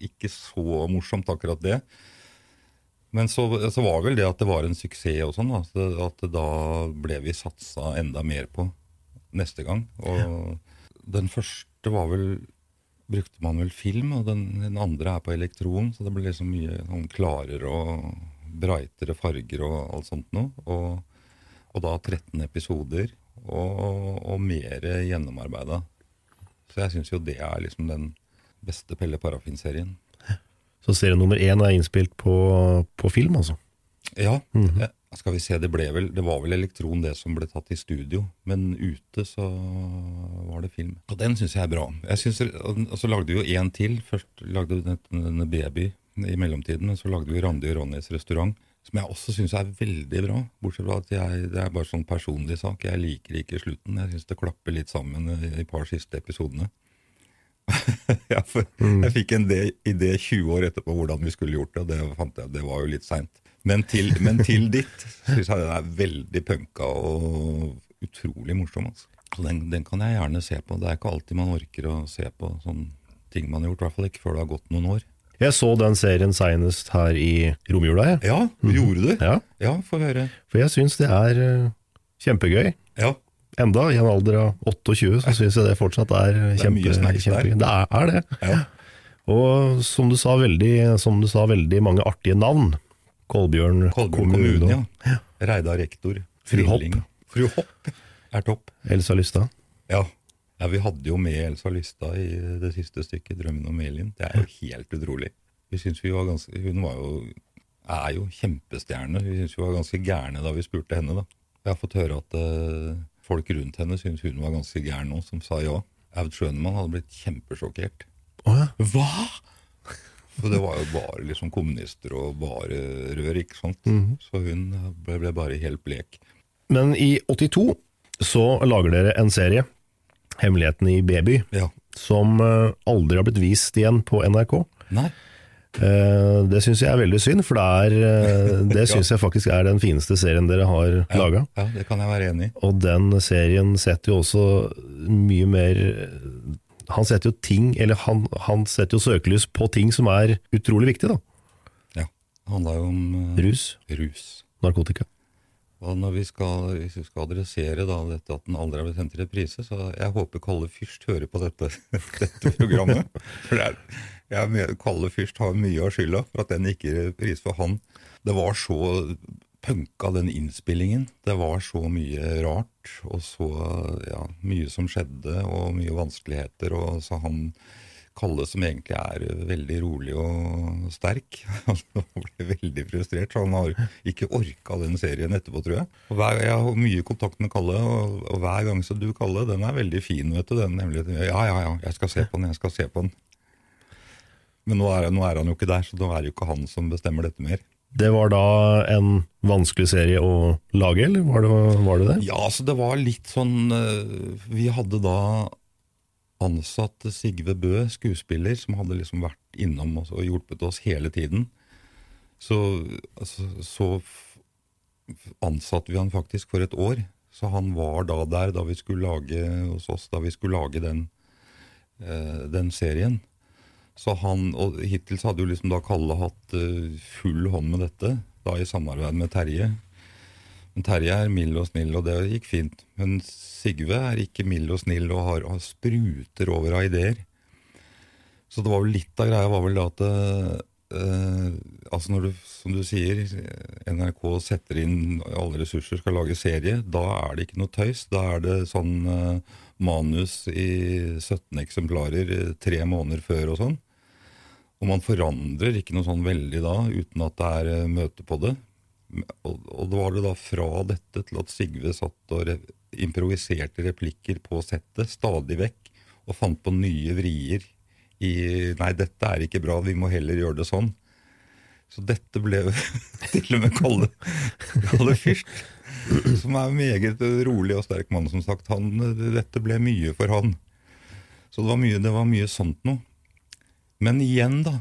ikke så morsomt, akkurat det. Men så, så var vel det at det var en suksess og sånn, at, at da ble vi satsa enda mer på neste gang. Og ja. den første var vel Brukte man vel film, og den, den andre er på elektron, så det ble liksom mye sånn klarere og brightere farger og alt sånt noe. Og, og da 13 episoder, og, og mer gjennomarbeida. Så jeg syns jo det er liksom den beste Pelle Parafin-serien. Så serie nummer én er innspilt på, på film, altså? Ja. Mm -hmm. Skal vi se, det, ble vel, det var vel elektron det som ble tatt i studio, men ute så var det film. Og den syns jeg er bra. Jeg synes, og så lagde vi jo én til. Først lagde vi denne Baby i mellomtiden, men så lagde vi Randi og Ronnys restaurant. Som jeg også syns er veldig bra. Bortsett fra at jeg, det er bare sånn personlig sak. Jeg liker ikke slutten. Jeg syns det klapper litt sammen i et par siste episodene. for Mm. Jeg fikk en idé- idé 20 år etterpå hvordan vi skulle gjort det, og det fant jeg, det var jo litt seint. Men, men til ditt syns jeg den er veldig punka og utrolig morsom. Altså. Så den, den kan jeg gjerne se på. Det er ikke alltid man orker å se på sånne ting man har gjort, i hvert fall ikke før det har gått noen år. Jeg så den serien seinest her i romjula, jeg. Ja, gjorde du? Ja, Ja, få høre. for jeg syns det er eh, kjempegøy. Ja, Enda i en alder av 28 så syns jeg det fortsatt er det er kjempe, mye der. kjempegøy. Det er, er det. ja. Og som du sa, veldig, som du sa, veldig mange artige navn. Kolbjørn, Kolbjørn kommune, ja. Reidar rektor. Fru Hopp. Fru Hopp er topp. Elsa Lystad. Ja. Ja, vi hadde jo med Elsa Lystad i det siste stykket, 'Drømmen om Elin'. Det er jo helt utrolig. Vi synes vi var ganske, Hun var jo, er jo kjempestjerne. Vi syns vi var ganske gærne da vi spurte henne. da. Jeg har fått høre at uh, folk rundt henne syntes hun var ganske gæren nå, som sa ja. Aud Schønemann hadde blitt kjempesjokkert. Å ja. Hva?! For det var jo bare liksom kommunister og bare rør, ikke sant. Så hun ble, ble bare helt blek. Men i 82 så lager dere en serie, 'Hemmeligheten i Baby', Ja. som eh, aldri har blitt vist igjen på NRK. Nei. Eh, Det syns jeg er veldig synd, for det, er, eh, det syns jeg faktisk er den fineste serien dere har Ja, laga. ja, det kan jeg være enig i. Og den serien setter jo også mye mer Han setter jo ting, eller han, han setter jo søkelys på ting som er utrolig viktig, da. Ja. Det handla jo om Rus, rus. narkotika. Og når vi skal, hvis vi skal adressere da dette at den aldri har blitt sendt til reprise, så jeg håper Kalle Fyrst hører på dette, dette programmet. For det er, jeg mener, Kalle Fyrst har mye av skylda for at den ikke i reprise for han. Det var så punka, den innspillingen. Det var så mye rart, og så ja, mye som skjedde, og mye vanskeligheter. Og så han Kalle, som egentlig er veldig rolig og sterk, han ble veldig frustrert. Så han har ikke orka den serien etterpå, tror jeg. Hver, jeg har mye kontakt med Kalle, og, og hver gang så du, Kalle, den er veldig fin, vet du. Den, nemlig, ja, ja, ja, jeg skal se på den, jeg skal se på den. Men nå er, nå er han jo ikke der, så nå er det jo ikke han som bestemmer dette mer. Det var da en vanskelig serie å lage, eller var det var det? det? Ja, så det var litt sånn eh, Vi hadde da ansatt Sigve Bø, skuespiller, som hadde liksom vært innom oss og hjulpet oss hele tiden. Så, altså, så ansatte vi han faktisk for et år. Så han var da der da vi skulle lage hos oss, da vi skulle lage den, eh, den serien. Så han, og Hittil så hadde jo liksom da Kalle hatt eh, full hånd med dette, da i samarbeid med Terje. Men Terje er mild og snill, og det gikk fint. Men Sigve er ikke mild og snill og har, og spruter over av ideer. Så det var vel litt av greia var vel at eh, altså når du, som du sier, NRK setter inn alle ressurser, skal lage serie, da er det ikke noe tøys. Da er det sånn eh, manus i 17 eksemplarer eh, tre måneder før og sånn. Og man forandrer ikke noe sånn veldig da, uten at det er eh, møte på det. Og, og det var det da fra dette til at Sigve satt og re improviserte replikker på settet stadig vekk, og fant på nye vrier i Nei, dette er ikke bra, vi må heller gjøre det sånn. Så dette ble til og med Kalle, Kalle Fyrst, som er en meget rolig og sterk mann, som sagt. Han, dette ble mye for han. Så det var mye, det var mye sånt noe. Men igjen, da,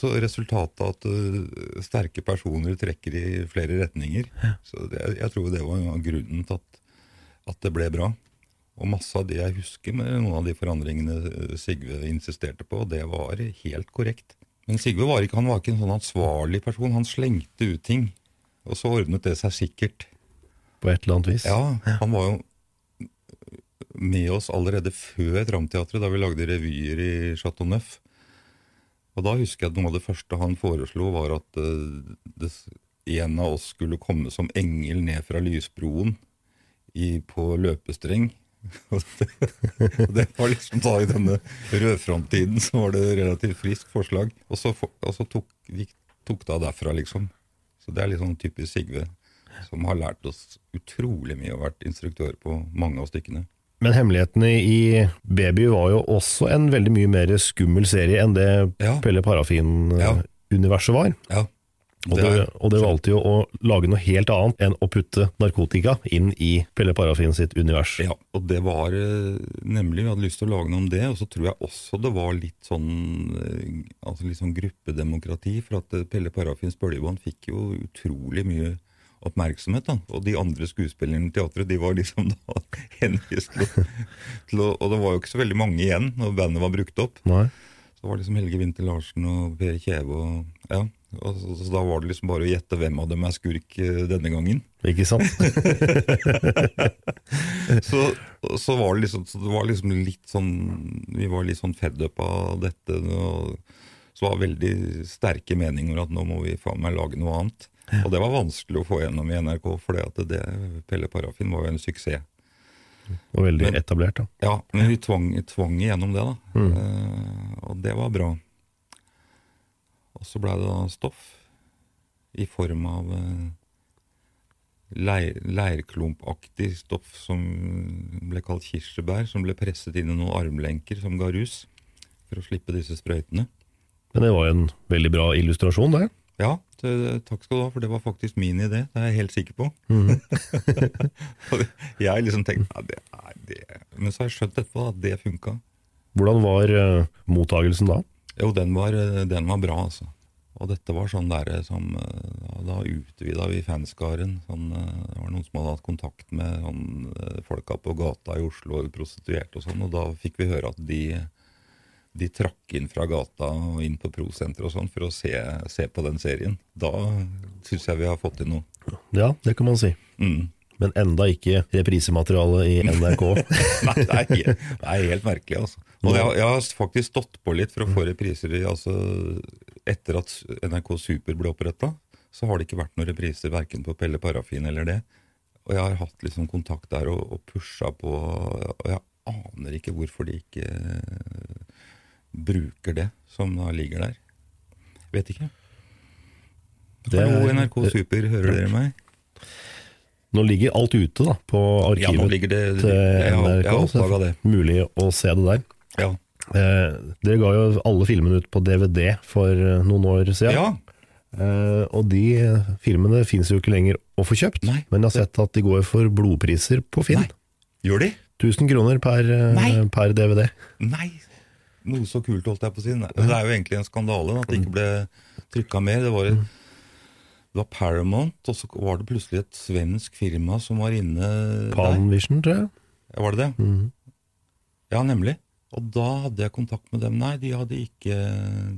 så resultatet at uh, sterke personer trekker i flere retninger. Så det, jeg tror det var grunnen til at, at det ble bra. Og masse av det jeg husker med noen av de forandringene uh, Sigve insisterte på, det var helt korrekt. Men Sigve var ikke, han var ikke en sånn ansvarlig person. Han slengte ut ting. Og så ordnet det seg sikkert. På et eller annet vis? Ja, han var jo med oss allerede før Tramteatret, da vi lagde revyer i Chateau Neuf. Og da husker jeg at noe av det første han foreslo, var at eh, det, en av oss skulle komme som engel ned fra lysbroen i, på løpestreng. Og det, var liksom da i denne rødframtiden så var det relativt friskt forslag. Og så, for- og så tok vi tok av derfra, liksom. Så det er litt sånn typisk Sigve. som har lært oss utrolig mye og vært instruktør på mange av stykkene. Men hemmelighetene i Baby var jo også en veldig mye mer skummel serie enn det Ja. Pelle Parafin-universet var. Ja, Og det, og det valgte jo å lage noe helt annet enn å putte narkotika inn i Pelle Parafin sitt univers. Ja, og det var eh, nemlig, vi hadde lyst til å lage noe om det, og så tror jeg også det var litt sånn eh, altså litt sånn gruppedemokrati, for at eh, Pelle Parafins bølgebånd fikk jo utrolig mye oppmerksomhet, da. og de andre skuespillerne i teatret de var liksom da henvist til, å- til å Og det var jo ikke så veldig mange igjen når bandet var brukt opp. Nei. Så var det liksom Helge Winther Larsen og Per Kjeve og ja. Og så, så da var det liksom bare å gjette hvem av dem er skurk eh, denne gangen. Ikke sant? så, så var det liksom, så det var liksom litt sånn Vi var litt sånn fed up av dette. Og så var det veldig sterke meninger at nå må vi faen meg lage noe annet. Og det var vanskelig å få gjennom i NRK, for det, at det, Pelle Parafin var jo en suksess. Og veldig Men- etablert, da. Ja, men vi tvang, tvang igjennom det, da. Eh, og det var bra. Og så blei det da stoff i form av uh, leir, leirklumpaktig stoff som ble kalt kirsebær, som ble presset inn i noen armlenker som ga rus, for å slippe disse sprøytene. Men det var en veldig bra illustrasjon, det. Ja, det, takk skal du ha, for det var faktisk min idé. Det er jeg helt sikker på. Og jeg liksom tenkte ja, det er det. Men så har jeg skjønt etterpå at det funka. Hvordan var uh, mottagelsen da? Jo, den var, eh, den var bra, altså. Og dette var sånn der som eh, Da, da utvida vi fanskaren. Sånn, eh, det var noen som hadde hatt kontakt med sånn, eh, folka på gata i Oslo, prostituerte og sånn, og da fikk vi høre at de, de trakk inn fra gata og inn på Prosenteret og sånn for å se, se på den serien. Da syns jeg vi har fått til noe. Ja, det kan man si. Mm. Men enda ikke reprisemateriale i NRK. Nei, det er, helt, det er helt merkelig, altså. Og jeg, jeg har faktisk stått på litt for å få repriser i altså, Etter at NRK Super ble oppretta, så har det ikke vært noen repriser verken på Pelle Parafin eller det. Og jeg har hatt liksom kontakt der og, og pusha på, og jeg aner ikke hvorfor de ikke bruker det som da ligger der. Vet ikke. Det Hallo, NRK Super, hører dere meg? Nå ligger alt ute da, på Ja, arkivet ligger det til NRK. jeg har så det er. Mulig å se det der. Ja. Eh, dere ga jo alle filmene ut på DVD for eh, noen år siden. ja. Eh, og de filmene finnes jo ikke lenger å få kjøpt, Nei. men jeg har sett at de går for blodpriser på Finn. Nei. Gjør de? 1000 kroner per, eh, per DVD. Nei! Noe så kult, holdt jeg på å si. Det er jo egentlig en skandale at det ikke ble trykka mer. Det var, det var Paramount, og så var det plutselig et svensk firma som var inne. Panvision, tror jeg. Ja, Var det det? Ja, nemlig. Og da hadde jeg kontakt med dem. Nei, de hadde ikke,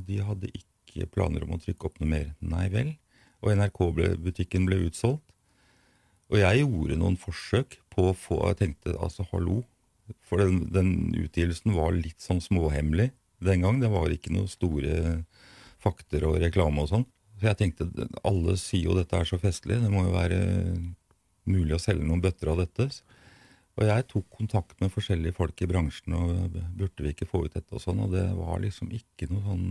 de hadde ikke planer om å trykke opp noe mer. Nei vel. Og NRK-butikken ble utsolgt. Og jeg gjorde noen forsøk på å få Jeg tenkte altså, hallo. For den, den utgivelsen var litt sånn småhemmelig den gang. Det var ikke noen store fakter og reklame og sånn. Så jeg tenkte alle sier jo dette er så festlig, det må jo være mulig å selge noen bøtter av dette. Og jeg tok kontakt med forskjellige folk i bransjen, og burde vi ikke få ut dette og sånn, og det var liksom ikke noe sånn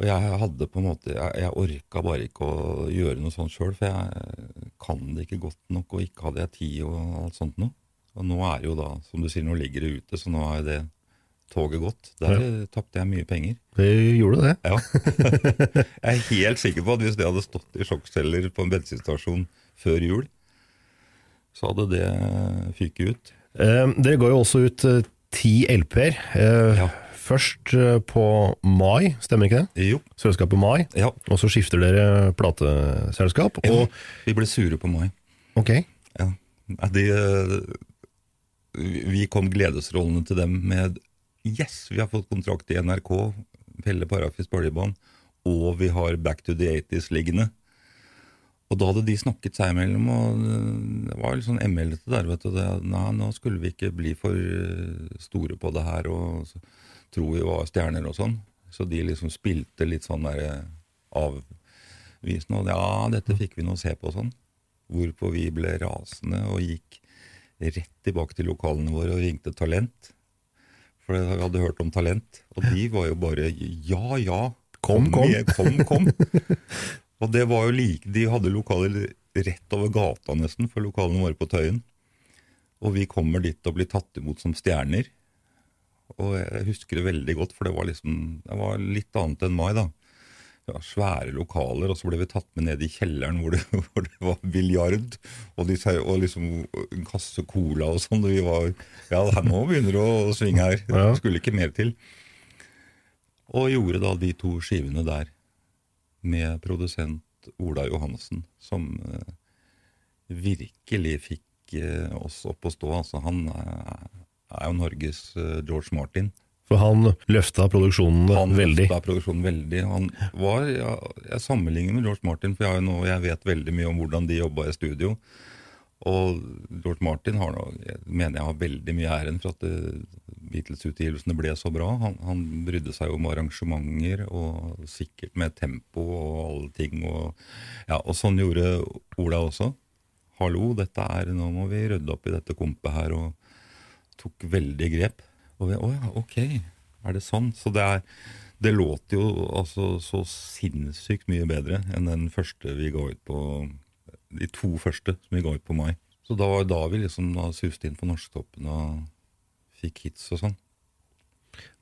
Og jeg hadde på en måte Jeg, jeg orka bare ikke å gjøre noe sånt sjøl, for jeg kan det ikke godt nok, og ikke hadde jeg tid og alt sånt noe. Og nå er jo da, som du sier, nå ligger det ute, så nå er det toget gått. Der tapte jeg mye penger. Det gjorde det. Ja. jeg er helt sikker på at hvis det hadde stått i sjokkceller på en bensinstasjon før jul, så hadde det fyket ut. Eh, dere går jo også ut eh, ti LP-er. Eh, Ja. Først eh, på Mai, stemmer ikke det? Jo. Selskapet Mai. Ja. Og så skifter dere plateselskap. Og vi ble sure på Mai. ok, Ja. De, eh, vi kom gledesrollene til dem med Yes, vi har fått kontrakt i NRK, Pelle Parafis bøljebånd, og vi har Back to the 80s liggende. Og da hadde de snakket seg imellom, og det var litt sånn ML-ete der. vet du. Det, nei, nå skulle vi ikke bli for eh, store på det her og så, tro vi var stjerner og sånn. Så de liksom spilte litt sånn der eh, avvisende. Og ja, dette fikk vi nå se på og sånn. Hvorpå vi ble rasende og gikk rett tilbake til lokalene våre og ringte Talent. For jeg hadde hørt om Talent, og de var jo bare ja, ja. Kom, kom. kom, kom. og det var jo like, De hadde lokaler rett over gata nesten, for lokalene våre på Tøyen. Og vi kommer dit og blir tatt imot som stjerner. Og jeg husker det veldig godt, for det var liksom Det var litt annet enn mai, da. Var svære lokaler, og så ble vi tatt med ned i kjelleren hvor det, hvor det var biljard og, de, og liksom en kasse cola og sånn. og Vi var Ja, nå begynner det å svinge her. Det skulle ikke mer til. Og gjorde da de to skivene der med produsent Ola Johansen, som eh, virkelig fikk eh, oss opp å stå. Altså, han eh, er jo Norges eh, George Martin. For han løfta produksjonen Han veldig. løfta produksjonen veldig. Han var, ja, jeg sammenligner med George Martin, for jeg, nå, jeg vet veldig mye om hvordan de jobba i studio. Og George Martin har, jeg mener jeg har veldig mye æren for at Beatles-utgivelsene ble så bra. Han, han brydde seg om arrangementer, og sikkert med tempo og alle ting. Og, ja, og sånn gjorde Ola også. Hallo, dette er, nå må vi rydde opp i dette kompet her, og tok veldig grep. Og vi, oh ja, ok, er det sånn? Så det, er, det låter jo altså så sinnssykt mye bedre enn den første vi ga ut på De to første som vi ga ut på mai. Så da var da vi liksom da suste inn på Norsktoppen og fikk hits og sånn.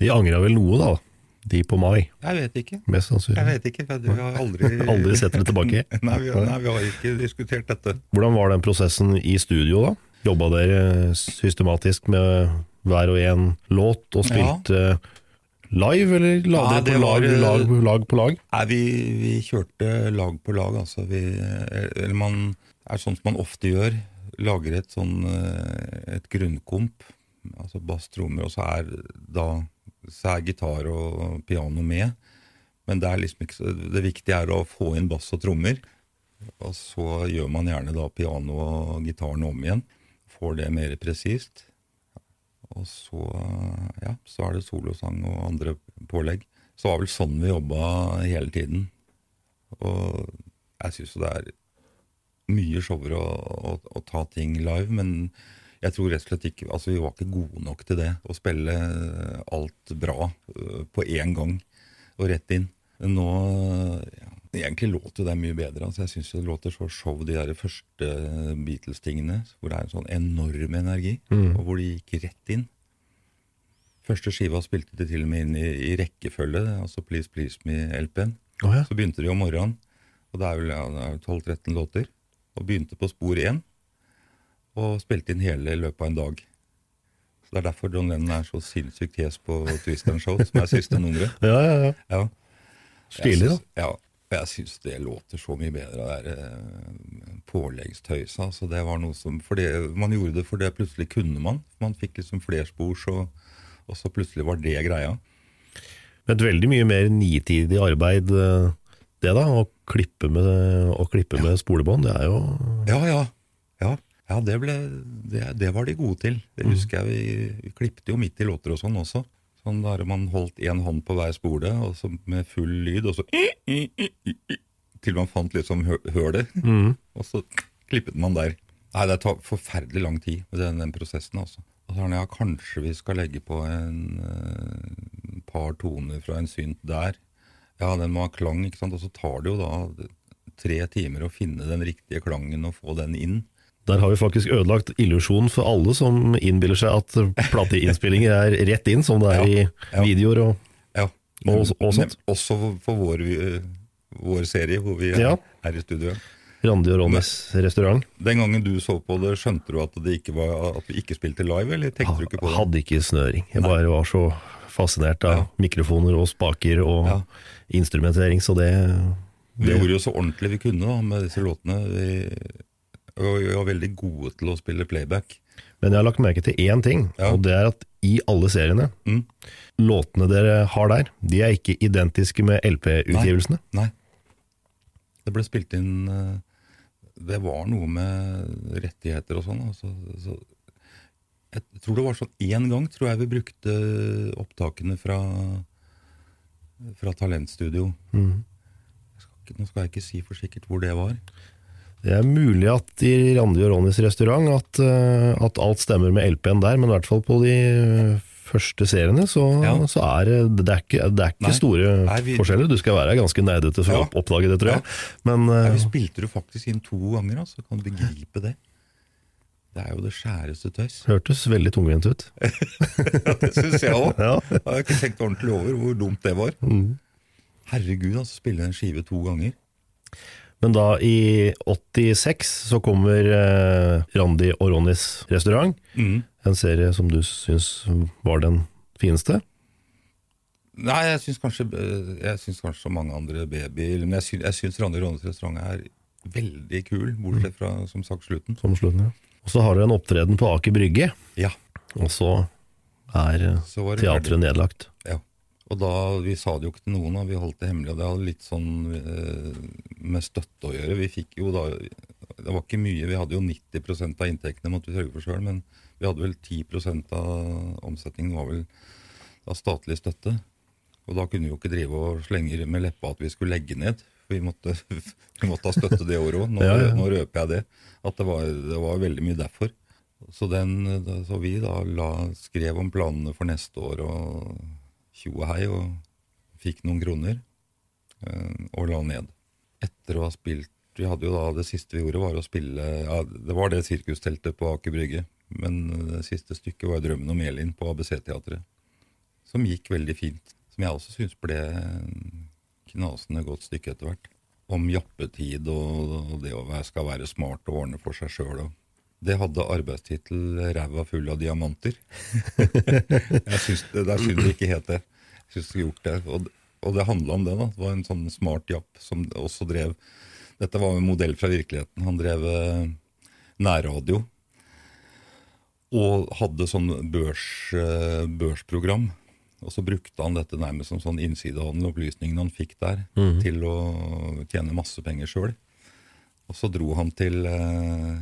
De angra vel noe, da, de på mai. Jeg vet ikke. Mest sannsynlig. Jeg vet ikke, vi har aldri Aldri sett det tilbake. nei, vi, har- nei, vi har ikke diskutert dette. Hvordan var den prosessen i studio, da? Jobba dere systematisk med hver og en låt, og spilte live, eller la Ja, dere på lag, var, lag, lag på lag? Nei, vi, vi kjørte lag på lag, altså. Vi, eller man er sånn som man ofte gjør. Lager et sånn eh, et grunnkomp, altså bass, trommer, og så er da så er gitar og piano med. Men det er liksom ikke det viktige er å få inn bass og trommer. Og så gjør man gjerne da piano og gitaren om igjen. Får det mer presist. Og så, ja, så er det solosang og andre pålegg. Så det var vel sånn vi jobba hele tiden. Og jeg syns jo det er mye showere å, å, å ta ting live, men jeg tror rett og slett ikke Altså, vi var ikke gode nok til det. Å spille alt bra øh, på én gang og rett inn. Nå ja, Egentlig låter det mye bedre. altså Jeg syns det låter så show, de der første Beatles-tingene, hvor det er en sånn enorm energi, og hvor de gikk rett inn. Første skiva spilte de til og med inn i, i rekkefølge, altså Please Please Me-LP-en. Oh, ja. Så begynte de om morgenen, og det er vel ja, det er vel 12-13 låter. Og begynte på spor én, og spilte inn hele i løpet av en dag. Så Det er derfor John Lennon er så sinnssykt hes på Twistern Show, som er siste nummeret. Ja, ja, ja. Ja. Stilig, da. Ja, og jeg syns det låter så mye bedre, det der eh, påleggstøysa. Altså det var noe som, det, man gjorde det for det plutselig kunne man. Man fikk liksom flerspors, og, og så plutselig var det greia. Men et veldig mye mer nitidig arbeid, eh, det da, å klippe med, å klippe med spolebånd, det er jo Ja, ja. Ja, ja det, ble, det, det var de gode til. Det husker jeg. Vi, vi klippte jo midt i låter og sånn også. Sånn der man holdt én hånd på hver spole, og så med full lyd, og så Til man fant liksom hø hølet, og så klippet man der. Nei, det tar forferdelig lang tid med den, den prosessen, altså. Og så har han, ja, kanskje vi skal legge på en eh, par toner fra en synt der. Ja, den må ha klang, ikke sant. Og så tar det jo da tre timer å finne den riktige klangen og få den inn. Der har vi faktisk ødelagt illusjonen for alle som innbiller seg at plateinnspillinger er rett inn, som det er i videoer og Ja. Og- og sånt. Også for, vår, vår serie, hvor vi Ja. er i studio. Randi og Ronnys restaurant. Den gangen du så på det, skjønte du at, det ikke var, at vi ikke spilte live, eller tenkte du ikke på det? Hadde ikke snøring. Jeg bare var så fascinert av Ja. mikrofoner og spaker og Ja. instrumentering, så det, Vi gjorde jo så ordentlig vi kunne da, med disse låtene. Vi, og vi var veldig gode til å spille playback. Men jeg har lagt merke til én ting, Ja. og det er at i alle seriene, Mm. låtene dere har der, de er ikke identiske med LP-utgivelsene. Nei. Det ble spilt inn eh, Det var noe med rettigheter og sånn. Så, så jeg tror det var sånn én gang tror jeg vi brukte opptakene fra, fra Talentstudio. Mm. Skal ikke, nå skal jeg ikke si for sikkert hvor det var. Det er mulig at i Randi og Ronnys restaurant at, eh, at alt stemmer med LP-en der, men i hvert fall på de første seriene, så, Ja. så er det, det er ikke, det er ikke Nei. store Nei, vi- forskjeller. Du skal være ganske nerdete for Ja. å oppdage det, tror jeg. Men Nei, eh, vi spilte det faktisk inn to ganger, altså. Kan du begripe det? Det er jo det skjæreste tøys. hørtes veldig tungvint ut. Det syns jeg òg. Ja. Jeg har ikke tenkt ordentlig over hvor dumt det var. Mm. Herregud, altså. Spille en skive to ganger. Men da i 86 så kommer eh, Randi og Ronnys restaurant. Mm. En serie som du syns var den fineste. Nei, jeg syns kanskje, eh, jeg syns kanskje så mange andre babyer Men jeg syns, jeg syns Randi Ronnes restaurant er veldig kul, bortsett fra som sagt slutten. Som slutten, ja. Og så har du en opptreden på Aker Brygge, Ja, og så er eh, teatret nedlagt. Ja. Og da, Vi sa det jo ikke til noen, og vi holdt det hemmelig. Og det hadde litt sånn eh, med støtte å gjøre. Vi fikk jo da Det var ikke mye. Vi hadde jo 90% av inntektene måtte vi sørge for sjøl, men vi hadde vel 10 av omsetningen var vel av statlig støtte. Og da kunne vi jo ikke drive og slenge med leppa at vi skulle legge ned. For vi måtte, vi måtte ha støtte det året òg. Nå, Ja, ja. nå røper jeg det. At det var, det var veldig mye derfor. Så, den, så vi da la, skrev om planene for neste år og tjo og hei, og fikk noen kroner eh, og la ned. Etter å ha spilt Vi hadde jo da Det siste vi gjorde, var å spille ja, Det var det sirkusteltet på Aker Brygge. Men det siste stykket var 'Drømmen om Elin' på ABC-teatret. Som gikk veldig fint. Som jeg også syns ble knasende godt stykke etter hvert. Om jappetid og, og det å skal være smart og ordne for seg sjøl. Det hadde arbeidstittel 'Ræva full av diamanter'. jeg syns det, Der er synd det ikke het det. Jeg synes det gjort det. Og, og det handla om det. da. Det var en sånn smart japp som også drev Dette var en modell fra virkeligheten. Han drev eh, nærradio. Og hadde sånn børs, eh, børsprogram. Og så brukte han dette nærmest som sånn innsidehandel, opplysningene han fikk der, til å tjene masse penger sjøl. Og så dro han til eh,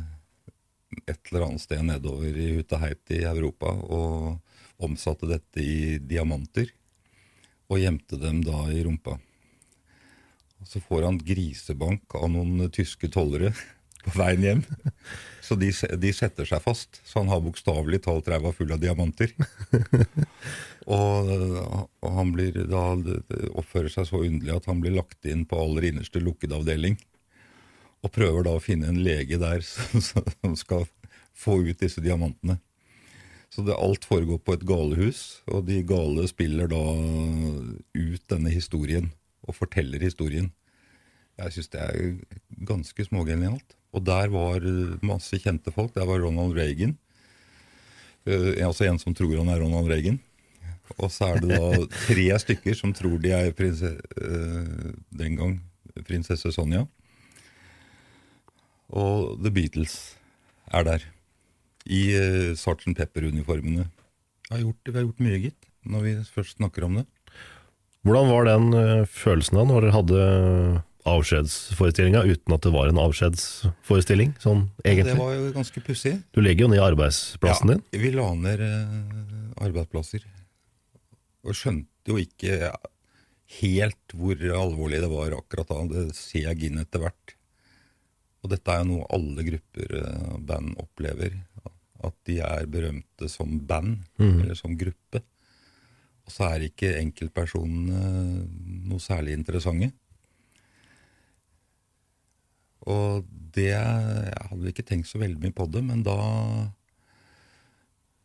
et eller annet sted nedover i Hutaheit i Europa og omsatte dette i diamanter. Og gjemte dem da i rumpa. Og så får han grisebank av noen tyske tollere på veien hjem. Så de, de setter seg fast. Så han har bokstavelig talt ræva full av diamanter. Og, og han blir da oppfører seg så underlig at han blir lagt inn på aller innerste lukkede avdeling. Og prøver da å finne en lege der som, som skal få ut disse diamantene. Så det, alt foregår på et galehus, og de gale spiller da ut denne historien og forteller historien. Jeg syns det er ganske smågenialt. Og der var masse kjente folk. Der var Ronald Reagan. Uh, altså en som tror han er Ronald Reagan. Og så er det da tre stykker som tror de er prinse, uh, den gang prinsesse Sonja. Og The Beatles er der. I uh, Sgt. Pepper-uniformene. Vi har gjort- vi har gjort mye, gitt, når vi først snakker om det. Hvordan var den uh, følelsen da, når dere hadde avskjedsforestillinga uten at det var en avskjedsforestilling, sånn egentlig? Det var jo ganske pussig. Du legger jo ned arbeidsplassen din. Vi la ned uh, arbeidsplasser. Og skjønte jo ikke helt hvor alvorlig det var akkurat da. Det ser jeg inn etter hvert. Og dette er jo noe alle grupper og band opplever. At de er berømte som band, eller som gruppe. Og så er ikke enkeltpersonene noe særlig interessante. Og det Jeg hadde ikke tenkt så veldig mye på det, men da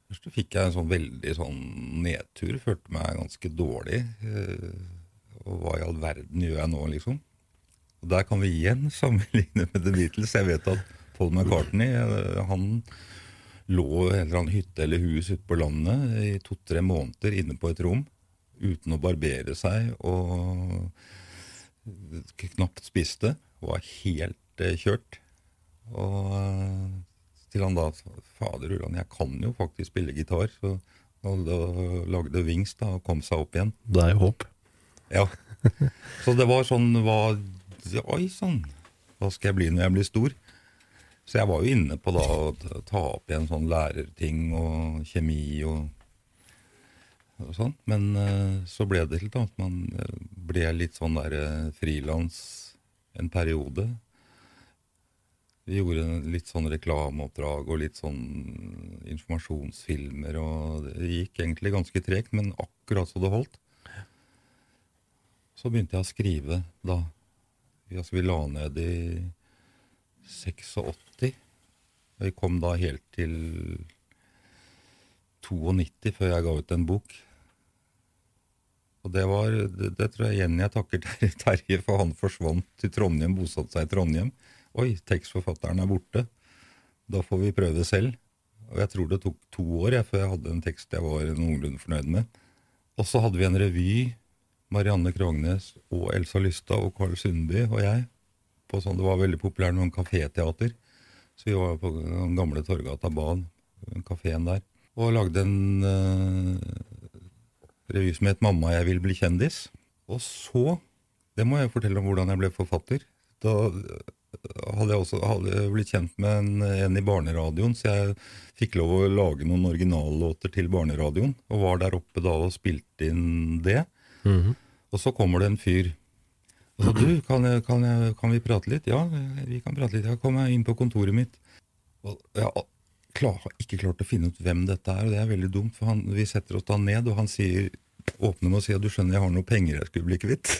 Først fikk jeg en sånn veldig sånn nedtur. Følte meg ganske dårlig. eh, Og hva i all verden gjør jeg nå, liksom? Og Der kan vi igjen sammenligne med The Beatles. Jeg vet at Paul McCartney eh, han lå i en eller annen hytte eller hus ute på landet i to-tre måneder inne på et rom uten å barbere seg og knapt spiste. Var helt eh, kjørt. Og eh, til han da Fader Ulland, jeg kan jo faktisk spille gitar. Så og da lagde Wings da, og kom seg opp igjen. Det er jo håp. Ja. Så det var sånn hva, Oi sann, hva skal jeg bli når jeg blir stor? Så jeg var jo inne på da å ta- opp igjen sånn lærerting og kjemi og, og sånn. Men eh, så ble det til at man eh, ble litt sånn der uh, frilans en periode. Vi gjorde litt sånn reklameoppdrag og litt sånn informasjonsfilmer. og Det gikk egentlig ganske tregt, men akkurat så det holdt. Så begynte jeg å skrive da. Vi, altså, vi la ned i 86. Vi kom da helt til 92 før jeg ga ut en bok. Og det var, det, det tror jeg igjen jeg takker Ter- Terje, for han forsvant til Trondheim, bosatte seg i Trondheim. Oi, tekstforfatteren er borte. Da får vi prøve selv. Og jeg tror det tok to år jeg, før jeg hadde en tekst jeg var noenlunde fornøyd med. Og så hadde vi en revy, Marianne Krognes og Elsa Lystad og Karl Sundby og jeg. Sånn, det var veldig populært med kaféteater. Så vi var på den gamle Torgata Bad, kafeen der, og lagde en uh, revy som het 'Mamma, jeg vil bli kjendis'. Og så, det må jeg fortelle om hvordan jeg ble forfatter. Da eh, hadde jeg også hadde jeg blitt kjent med en, en i barneradioen, så jeg fikk lov å lage noen originallåter til barneradioen. Og var der oppe da og spilte inn det. Og så kommer det en fyr. Og så, du, kan, jeg, kan, jeg, kan vi prate litt? Ja, vi kan prate litt. Jeg kommer inn på kontoret mitt. Og jeg har ikke klart å finne ut hvem dette er, og det er veldig dumt. For han, vi setter oss da ned, og han sier, åpner med å si at du skjønner jeg har noe penger jeg skulle bli kvitt.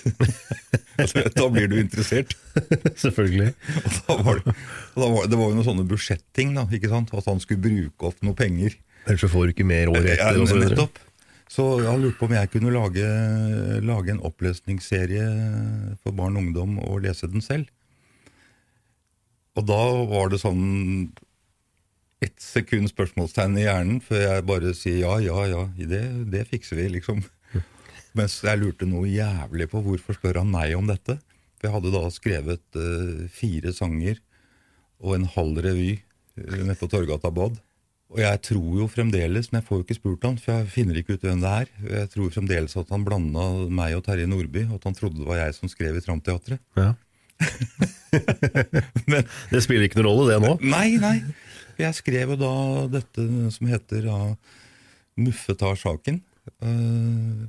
altså, da blir du interessert. Selvfølgelig. Og da var det, da var, det var jo noen sånne budsjetting, da, ikke sant? at han skulle bruke opp noe penger. Ellers så får du ikke mer året etter. Ja, nettopp. Så han lurte på om jeg kunne lage, lage en opplesningsserie for barn og ungdom og lese den selv. Og da var det sånn ett sekund spørsmålstegn i hjernen før jeg bare sier ja, ja, ja, det, det fikser vi, liksom. Mens jeg lurte noe jævlig på hvorfor spør han meg om dette. For jeg hadde da skrevet uh, fire sanger og en halv revy uh, nede på Torgata Bad. Og jeg tror jo fremdeles, men jeg får jo ikke spurt han, for jeg finner ikke ut hvem det er. Jeg tror fremdeles at han blanda meg og Terje Nordby, og at han trodde det var jeg som skrev i Tramteatret. Ja. Men Det spiller ikke noen rolle, det nå. nei, nei. Jeg skrev jo da dette som heter da Muffe tar saken. Eh,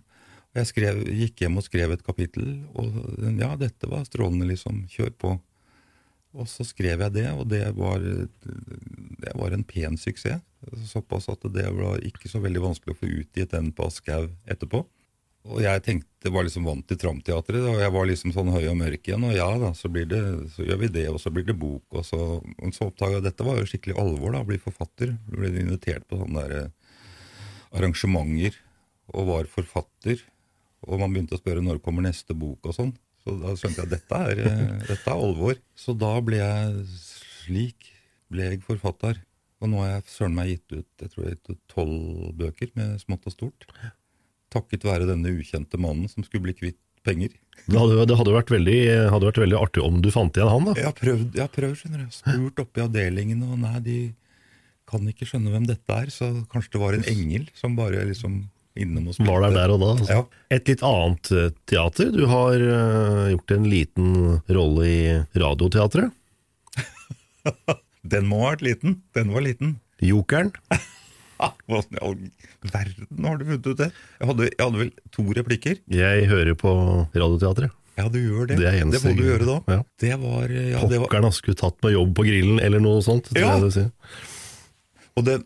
jeg skrev, gikk hjem og skrev et kapittel, og ja, dette var strålende, liksom. Kjør på. Og så skrev jeg det, og det var, det var en pen suksess. Såpass at det var ikke så veldig vanskelig å få utgitt den på Aschehoug etterpå. Og jeg tenkte, var liksom vant til Tramteatret, og jeg var liksom sånn høy og mørk igjen. Og ja da, så, det, så gjør vi det, og så blir det bok. Og så, og så oppdaga jeg dette var jo skikkelig alvor, da, å bli forfatter. Jeg ble invitert på sånne der eh, arrangementer og var forfatter. Og man begynte å spørre når kommer neste bok og sånn. Så da skjønte jeg at dette er, eh, dette er alvor. Så da ble jeg slik ble jeg forfatter. Og nå har jeg søren meg gitt ut jeg tror jeg gitt ut tolv bøker med smått og stort. Takket være denne ukjente mannen som skulle bli kvitt penger. Det hadde, det hadde, vært veldig, hadde vært veldig artig om du fant igjen han, da. Jeg har prøvd, jeg prøvd skjønner du. Spurt oppe i avdelingen, og nei, de kan ikke skjønne hvem dette er. Så kanskje det var en engel som bare liksom innom og spilte. Var der der og da. Altså. Ja. Et litt annet eh, teater. Du har uh, gjort en liten rolle i Radioteatret. Den må ha vært liten. Den var liten. Jokeren. Hva i all verden har du funnet ut det? Jeg hadde, jeg hadde vel to replikker. Jeg hører på Radioteatret. Ja, du gjør det. Det det må du gjøre da. Ja. Det var, ja, Pokkerne var skulle tatt med jobb på grillen, eller noe sånt. tror Ja. jeg det sier. og, den,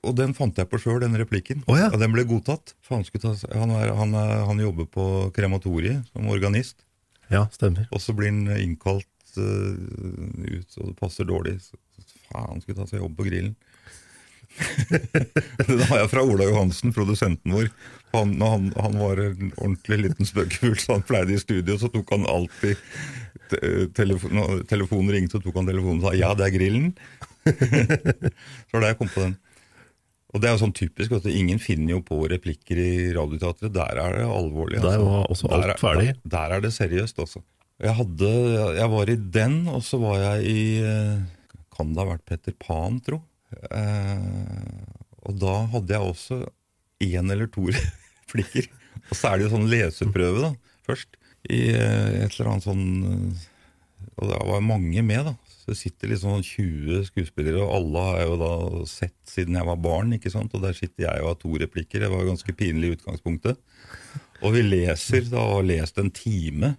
og den fant jeg på sjøl, den replikken. Oh, ja. Den ble godtatt. Han, ta, han, er, han, er, han jobber på krematoriet som organist. ja, stemmer. Og så blir han innkalt uh, ut, og det passer dårlig. Så, faen, skulle ta seg jobb på grillen. Den har jeg fra Ola Johansen, produsenten vår. Han, han, han var en ordentlig liten spøkefugl, så han pleide i studio, så tok han alltid telefon, Når telefonen ringte, så tok han telefonen og sa 'ja, det er grillen'. så var det jeg kom på den. Og det er jo sånn typisk at ingen finner jo på replikker i Radioteatret. Der er det alvorlig. Der altså. var også alt Der er- ferdig. Der, der er det seriøst, altså. Jeg, hadde, jeg var i den, og så var jeg i eh, Kan det ha vært Petter Pan, tro. Eh, og da hadde jeg også én eller to replikker. Og så er det jo sånn leseprøve, da, først. I eh, et eller annet sånn eh, Og det var mange med, da. Det sitter liksom 20 skuespillere, og alle har jeg jo da sett siden jeg var barn. ikke sant? Og der sitter jeg og har to replikker. Det var ganske pinlig i utgangspunktet. Og vi leser, da har lest en time,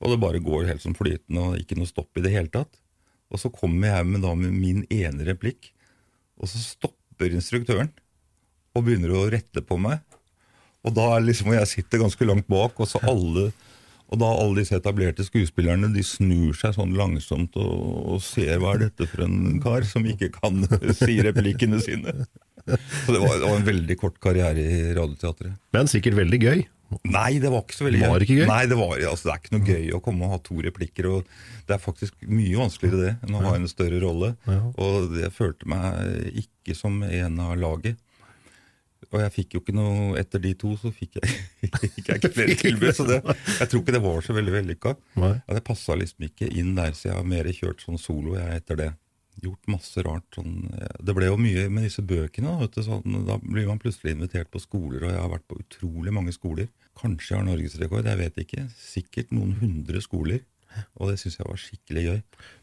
og det bare går helt som flytende, og ikke noe stopp i det hele tatt. Og så kommer jeg med, da, med min ene replikk, og så stopper instruktøren og begynner å rette på meg. Og da er liksom, og jeg sitter ganske langt bak, og så alle og da alle disse etablerte skuespillerne de snur seg sånn langsomt og, og ser hva er dette for en kar som ikke kan si replikkene sine. Så det var, det var en veldig kort karriere i Radioteatret. Men sikkert veldig gøy. Nei, det var ikke så veldig Var det ikke gøy? Nei, det, var, altså, det er ikke noe gøy å komme og ha to replikker. og Det er faktisk mye vanskeligere det enn å ha en større rolle. Og jeg følte meg ikke som en av laget. Og jeg fikk jo ikke noe Etter de to så fikk jeg, fikk jeg ikke flere tilbud. Så det, jeg tror ikke det var så veldig vellykka. Ja, det passa liksom ikke inn der, så jeg har mer kjørt sånn solo jeg etter det. Gjort masse rart. Sånn, det ble jo mye med disse bøkene. du, sånn, da blir man plutselig invitert på skoler, og jeg har vært på utrolig mange skoler. Kanskje jeg har norgesrekord, jeg vet ikke. Sikkert noen hundre skoler. Og det syns jeg var skikkelig gøy.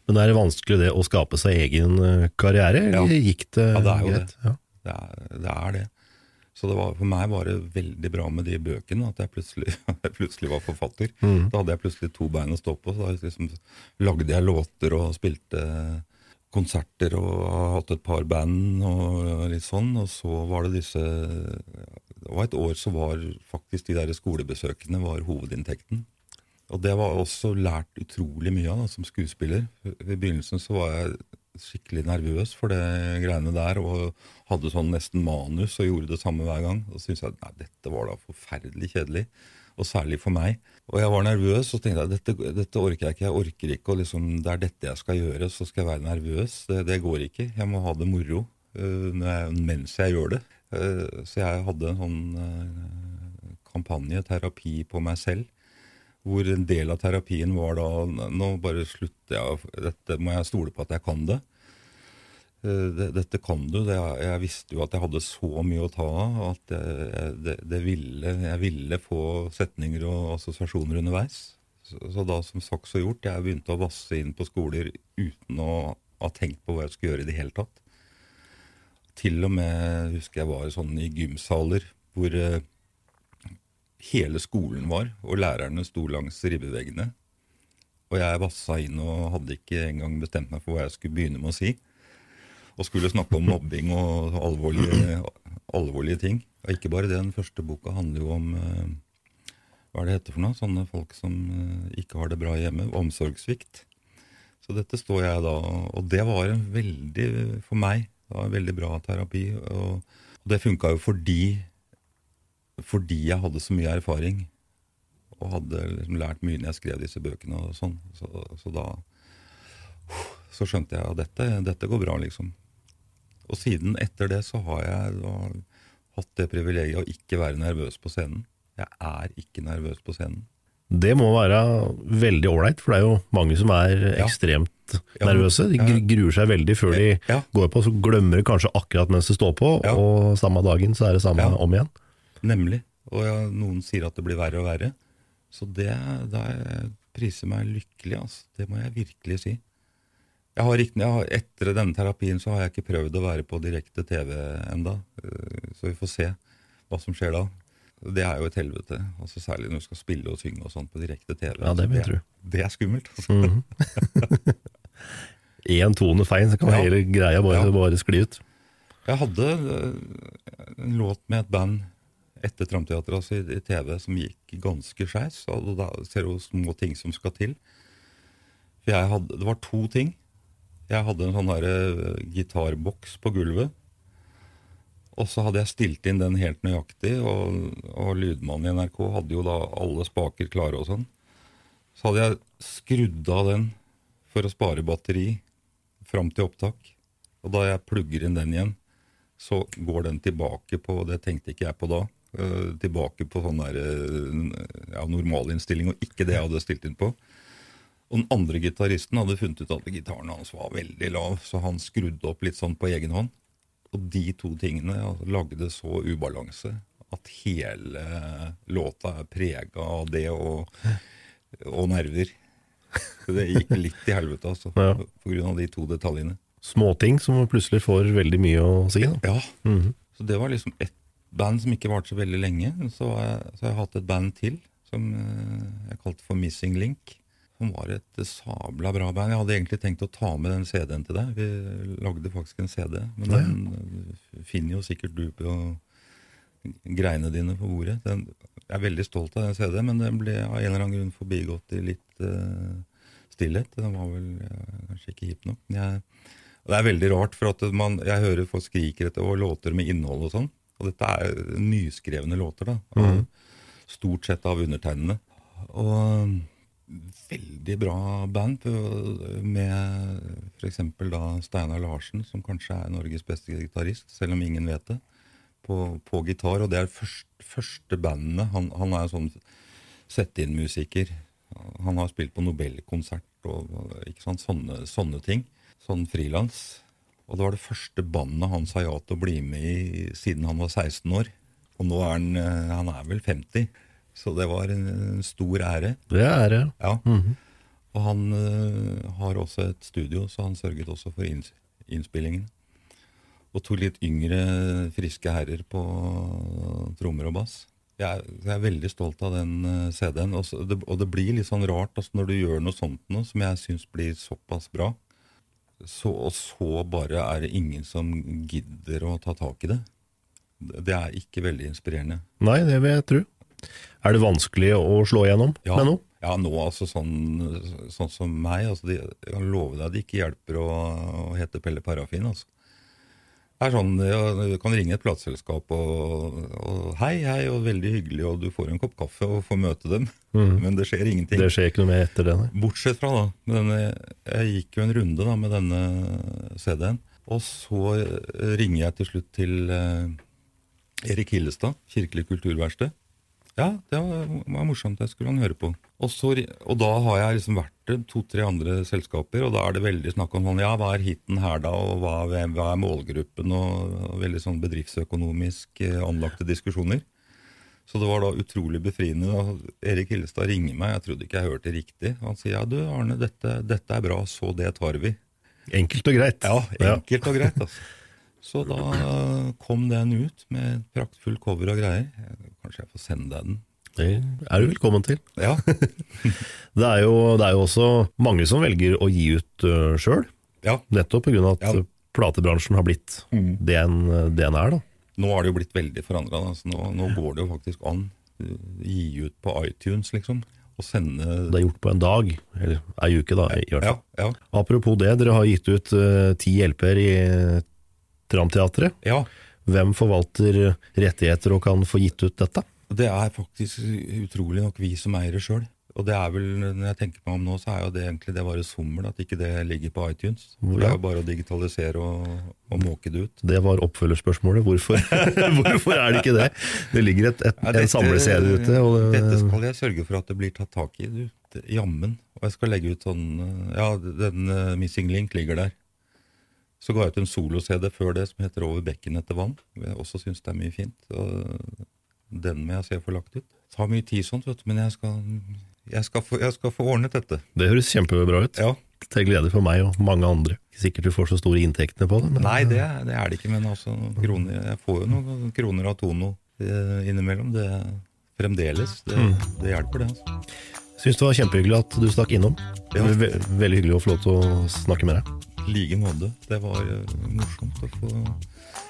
Men er det vanskelig det å skape seg egen eh, karriere, eller Ja. gikk det, Ja, det greit? det. Det er, det er det. Så det var, for meg var det veldig bra med de bøkene, at jeg plutselig, jeg plutselig var forfatter. Da hadde jeg plutselig to bein å stå på. Så da liksom, lagde jeg låter og spilte konserter og har hatt et par band og litt sånn. Og så var det disse Det var et år så var faktisk de der skolebesøkene var hovedinntekten. Og det var også lært utrolig mye av da, som skuespiller. I begynnelsen så var jeg skikkelig nervøs for det greiene der, og hadde sånn nesten manus og gjorde det samme hver gang. Og syntes jeg nei, dette var da forferdelig kjedelig, og særlig for meg. Og jeg var nervøs og tenkte at dette, dette orker jeg ikke. Jeg orker ikke og liksom, det er dette jeg skal gjøre, så skal jeg være nervøs. Det, det går ikke. Jeg må ha det moro uh, jeg, mens jeg gjør det. Uh, så jeg hadde en sånn uh, kampanje, terapi på meg selv hvor en del av terapien var da Nå bare slutter jeg, dette må jeg stole på at jeg kan det. Eh, Dette kan du. Jeg visste jo at jeg hadde så mye å ta av at jeg, det, det ville, jeg ville få setninger og assosiasjoner underveis. Så, så da som sagt så gjort, jeg begynte å vasse inn på skoler uten å ha tenkt på hva jeg skulle gjøre i det hele tatt. Til og med husker jeg var sånn i gymsaler hvor eh, hele skolen var, og lærerne sto langs ribbeveggene. Og jeg vassa inn og hadde ikke engang bestemt meg for hva jeg skulle begynne med å si. Og skulle snakke om mobbing og alvorlige, alvorlige ting. Og ikke bare det, den første boka handler jo om eh, hva er det heter for noe? Sånne folk som eh, ikke har det bra hjemme. Omsorgssvikt. Så dette står jeg da Og det var en veldig, for meg, det var en veldig bra terapi. Og, og det funka jo fordi fordi jeg hadde så mye erfaring og hadde liksom lært mye når jeg skrev disse bøkene. og sånn. Så, så da så skjønte jeg at dette, dette går bra, liksom. Og siden etter det så har jeg da hatt det privilegiet å ikke være nervøs på scenen. Jeg er ikke nervøs på scenen. Det må være veldig ålreit, for det er jo mange som er Ja. ekstremt nervøse. De gruer seg veldig før de Ja. går på, så glemmer de kanskje akkurat mens det står på, Ja. og samme dagen så er det samme om igjen. Nemlig. Og ja, noen sier at det blir verre og verre. Så det da jeg priser meg lykkelig, altså. Det må jeg virkelig si. Jeg har ikke, jeg har, etter denne terapien så har jeg ikke prøvd å være på direkte TV enda, Eh, Så vi får se hva som skjer da. Det er jo et helvete. altså Særlig når du skal spille og synge og sånt på direkte TV. Ja, det altså, det. Det er skummelt. Altså. Én tone feil, så kan Ja. hele greia bare, Ja. bare skli ut. Jeg hadde eh, en låt med et band etter Tramteatret altså i, TV som gikk ganske skeis. Og da ser du små ting som skal til. For hadde, Det var to ting. Jeg hadde en sånn der, eh, gitarboks på gulvet. Og så hadde jeg stilt inn den helt nøyaktig, og, og lydmannen i NRK hadde jo da alle spaker klare og sånn. Så hadde jeg skrudd av den for å spare batteri fram til opptak. Og da jeg plugger inn den igjen, så går den tilbake på Det tenkte ikke jeg på da. Eh, tilbake på sånn der eh, ja, normalinnstilling, og ikke det jeg hadde stilt inn på. Og den andre gitaristen hadde funnet ut at gitaren hans var veldig lav, så han skrudde opp litt sånn på egen hånd. Og de to tingene altså, lagde så ubalanse at hele låta er prega av det og, og nerver. Så det gikk litt i helvete, altså, Ja. på grunn av de to detaljene. Småting som plutselig får veldig mye å si. Da. Ja, så det var liksom ett band som ikke varte så veldig lenge. Så, så har jeg hatt et band til som eh, jeg kalte for Missing Link. som var et sabla bra band. Jeg hadde egentlig tenkt å ta med den CD-en til deg. Vi lagde faktisk en CD, men Ja. den eh, finner jo sikkert du på greiene dine på bordet. Den, jeg er veldig stolt av den CD-en, men den ble av en eller annen grunn forbigått i litt uh, stillhet. Den var vel eh, kanskje ikke hip nok. Jeg, det er veldig rart, for at man, jeg hører folk skriker etter og låter med innhold og sånn. Og dette er nyskrevne låter, da. Mm. Stort sett av undertegnede. Og veldig bra band på- med f.eks. da Steinar Larsen, som kanskje er Norges beste gitarist, selv om ingen vet det, på, på gitar. Og det er først, første bandene. Han, han er sånn sett-inn-musiker. Han har spilt på Nobelkonsert og ikke sant, sånne, sånne ting. Sånn frilans. Og det var det første bandet han sa ja til å bli med i siden han var 16 år. Og nå er han, eh, han er vel 50. Så det var en, en stor ære. Det er ære. Ja. Og han uh, har også et studio, så han sørget også for inns innspillingen. Og to litt yngre, friske herrer på trommer og bass. Jeg er, jeg er veldig stolt av den uh, CD-en. Og, det, og det blir litt sånn rart altså, når du gjør noe sånt noe, som jeg syns blir såpass bra. Så, og så bare er det ingen som gidder å ta tak i det. Det er ikke veldig inspirerende. Nei, det vil jeg tro. Er det vanskelig å slå igjennom Ja, med noe? ja nå altså sånn, sånn som meg. Altså de, jeg kan love deg det ikke hjelper å, å hete Pelle Parafin. Altså. Er sånn, ja, Du kan ringe et plateselskap og, og 'hei, hei', og veldig hyggelig, og du får en kopp kaffe og får møte dem. Men det skjer ingenting. Det skjer ikke noe mer etter det, nei. Bortsett fra da, denne, jeg gikk jo en runde da med denne CD-en, og så eh, ringer jeg til slutt til eh, Erik Hillestad, Kirkelig kulturverksted. Ja, det var, morsomt, det skulle han høre på. Og, så, og da har jeg liksom vært i to-tre andre selskaper, og da er det veldig snakk om sånn, ja, hva er hiten her da, og hva, hva er målgruppen, og, og veldig sånn bedriftsøkonomisk eh, anlagte diskusjoner. Så det var da utrolig befriende. Da Erik Hillestad ringer meg, jeg trodde ikke jeg hørte riktig. Han sier ja du Arne, dette, dette er bra, så det tar vi. Enkelt og greit. Ja, enkelt og greit altså. Så da kom den ut med et praktfull cover og greier. Kanskje jeg får sende deg den. Det er du velkommen til. Ja, Det er, jo, det er jo også mange som velger å gi ut uh, sjøl, ja. nettopp pga. at Ja. platebransjen har blitt det en, det en er. da. Nå har det jo blitt veldig forandra. Nå, nå går det jo faktisk an. Gi ut på iTunes, liksom. Og sende Det er gjort på en dag, eller ei uke da, Ja, fall. ja, Apropos det, dere har gitt ut uh, ti hjelper i Tramteatret. ja. Hvem forvalter rettigheter og kan få gitt ut dette? Det er faktisk utrolig nok vi som eier det sjøl. Og det er vel, når jeg tenker meg om nå, så er jo det egentlig det bare sommel at ikke det ligger på iTunes. For Det er jo bare å digitalisere og, og måke det ut. Det var oppfølgerspørsmålet. Hvorfor, Hvorfor er det ikke det? Det ligger et, et, Ja, en samle-CD ute. Det, dette skal jeg sørge for at det blir tatt tak i. Du. Jammen. Og jeg skal legge ut sånn Ja, den uh, Missing Link ligger der. Så ga jeg ut en solo-CD før det som heter Over bekken etter vann. Jeg også syns det er mye fint. Og den må jeg se få lagt ut. Det tar mye tid sånt, vet du, men jeg skal, jeg skal, få, jeg skal få ordnet dette. det høres kjempebra ut. Ja. Til glede for meg og mange andre. Ikke sikkert du får så store inntektene på det. Men Nei, det, det er det ikke, men altså kroner, jeg får jo noen kroner av Tono eh, innimellom. Det fremdeles. Det, det hjelper, det. altså. Syns det var kjempehyggelig at du stakk innom. Ja. Veldig hyggelig å få lov til å snakke med deg. Like måte. Det var eh, morsomt å få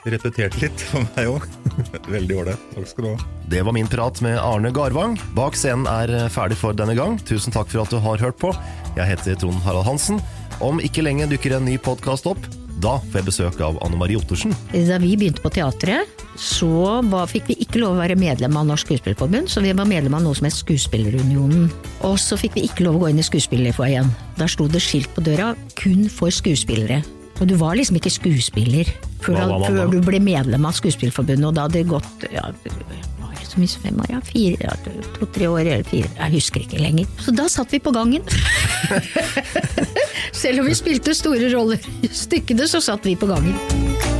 repetert litt for meg òg. Veldig ålreit. Takk skal du ha. Det var min prat med Arne Garvang. Bak scenen er eh, ferdig for denne gang. Tusen takk for at du har hørt på. Jeg heter Trond Harald Hansen. Om ikke lenge dukker en ny podkast opp. Da får jeg besøk av Anne Marie Ottersen. Da vi begynte på teatret, så var, fikk vi ikke lov å være medlem av Norsk Skuespillerforbund, så vi var medlem av noe som het Skuespillerunionen. Og så fikk vi ikke lov å gå inn i skuespillerfoajeen. Der sto det skilt på døra 'kun for skuespillere'. Og du var liksom ikke skuespiller før, før du ble medlem av Skuespillerforbundet, og da hadde det gått ja, det så mye som fem år, ja, fire, to-tre år eller fire, jeg husker ikke lenger. Så da satt vi på gangen. Selv om vi spilte store roller i stykkene, så satt vi på gangen.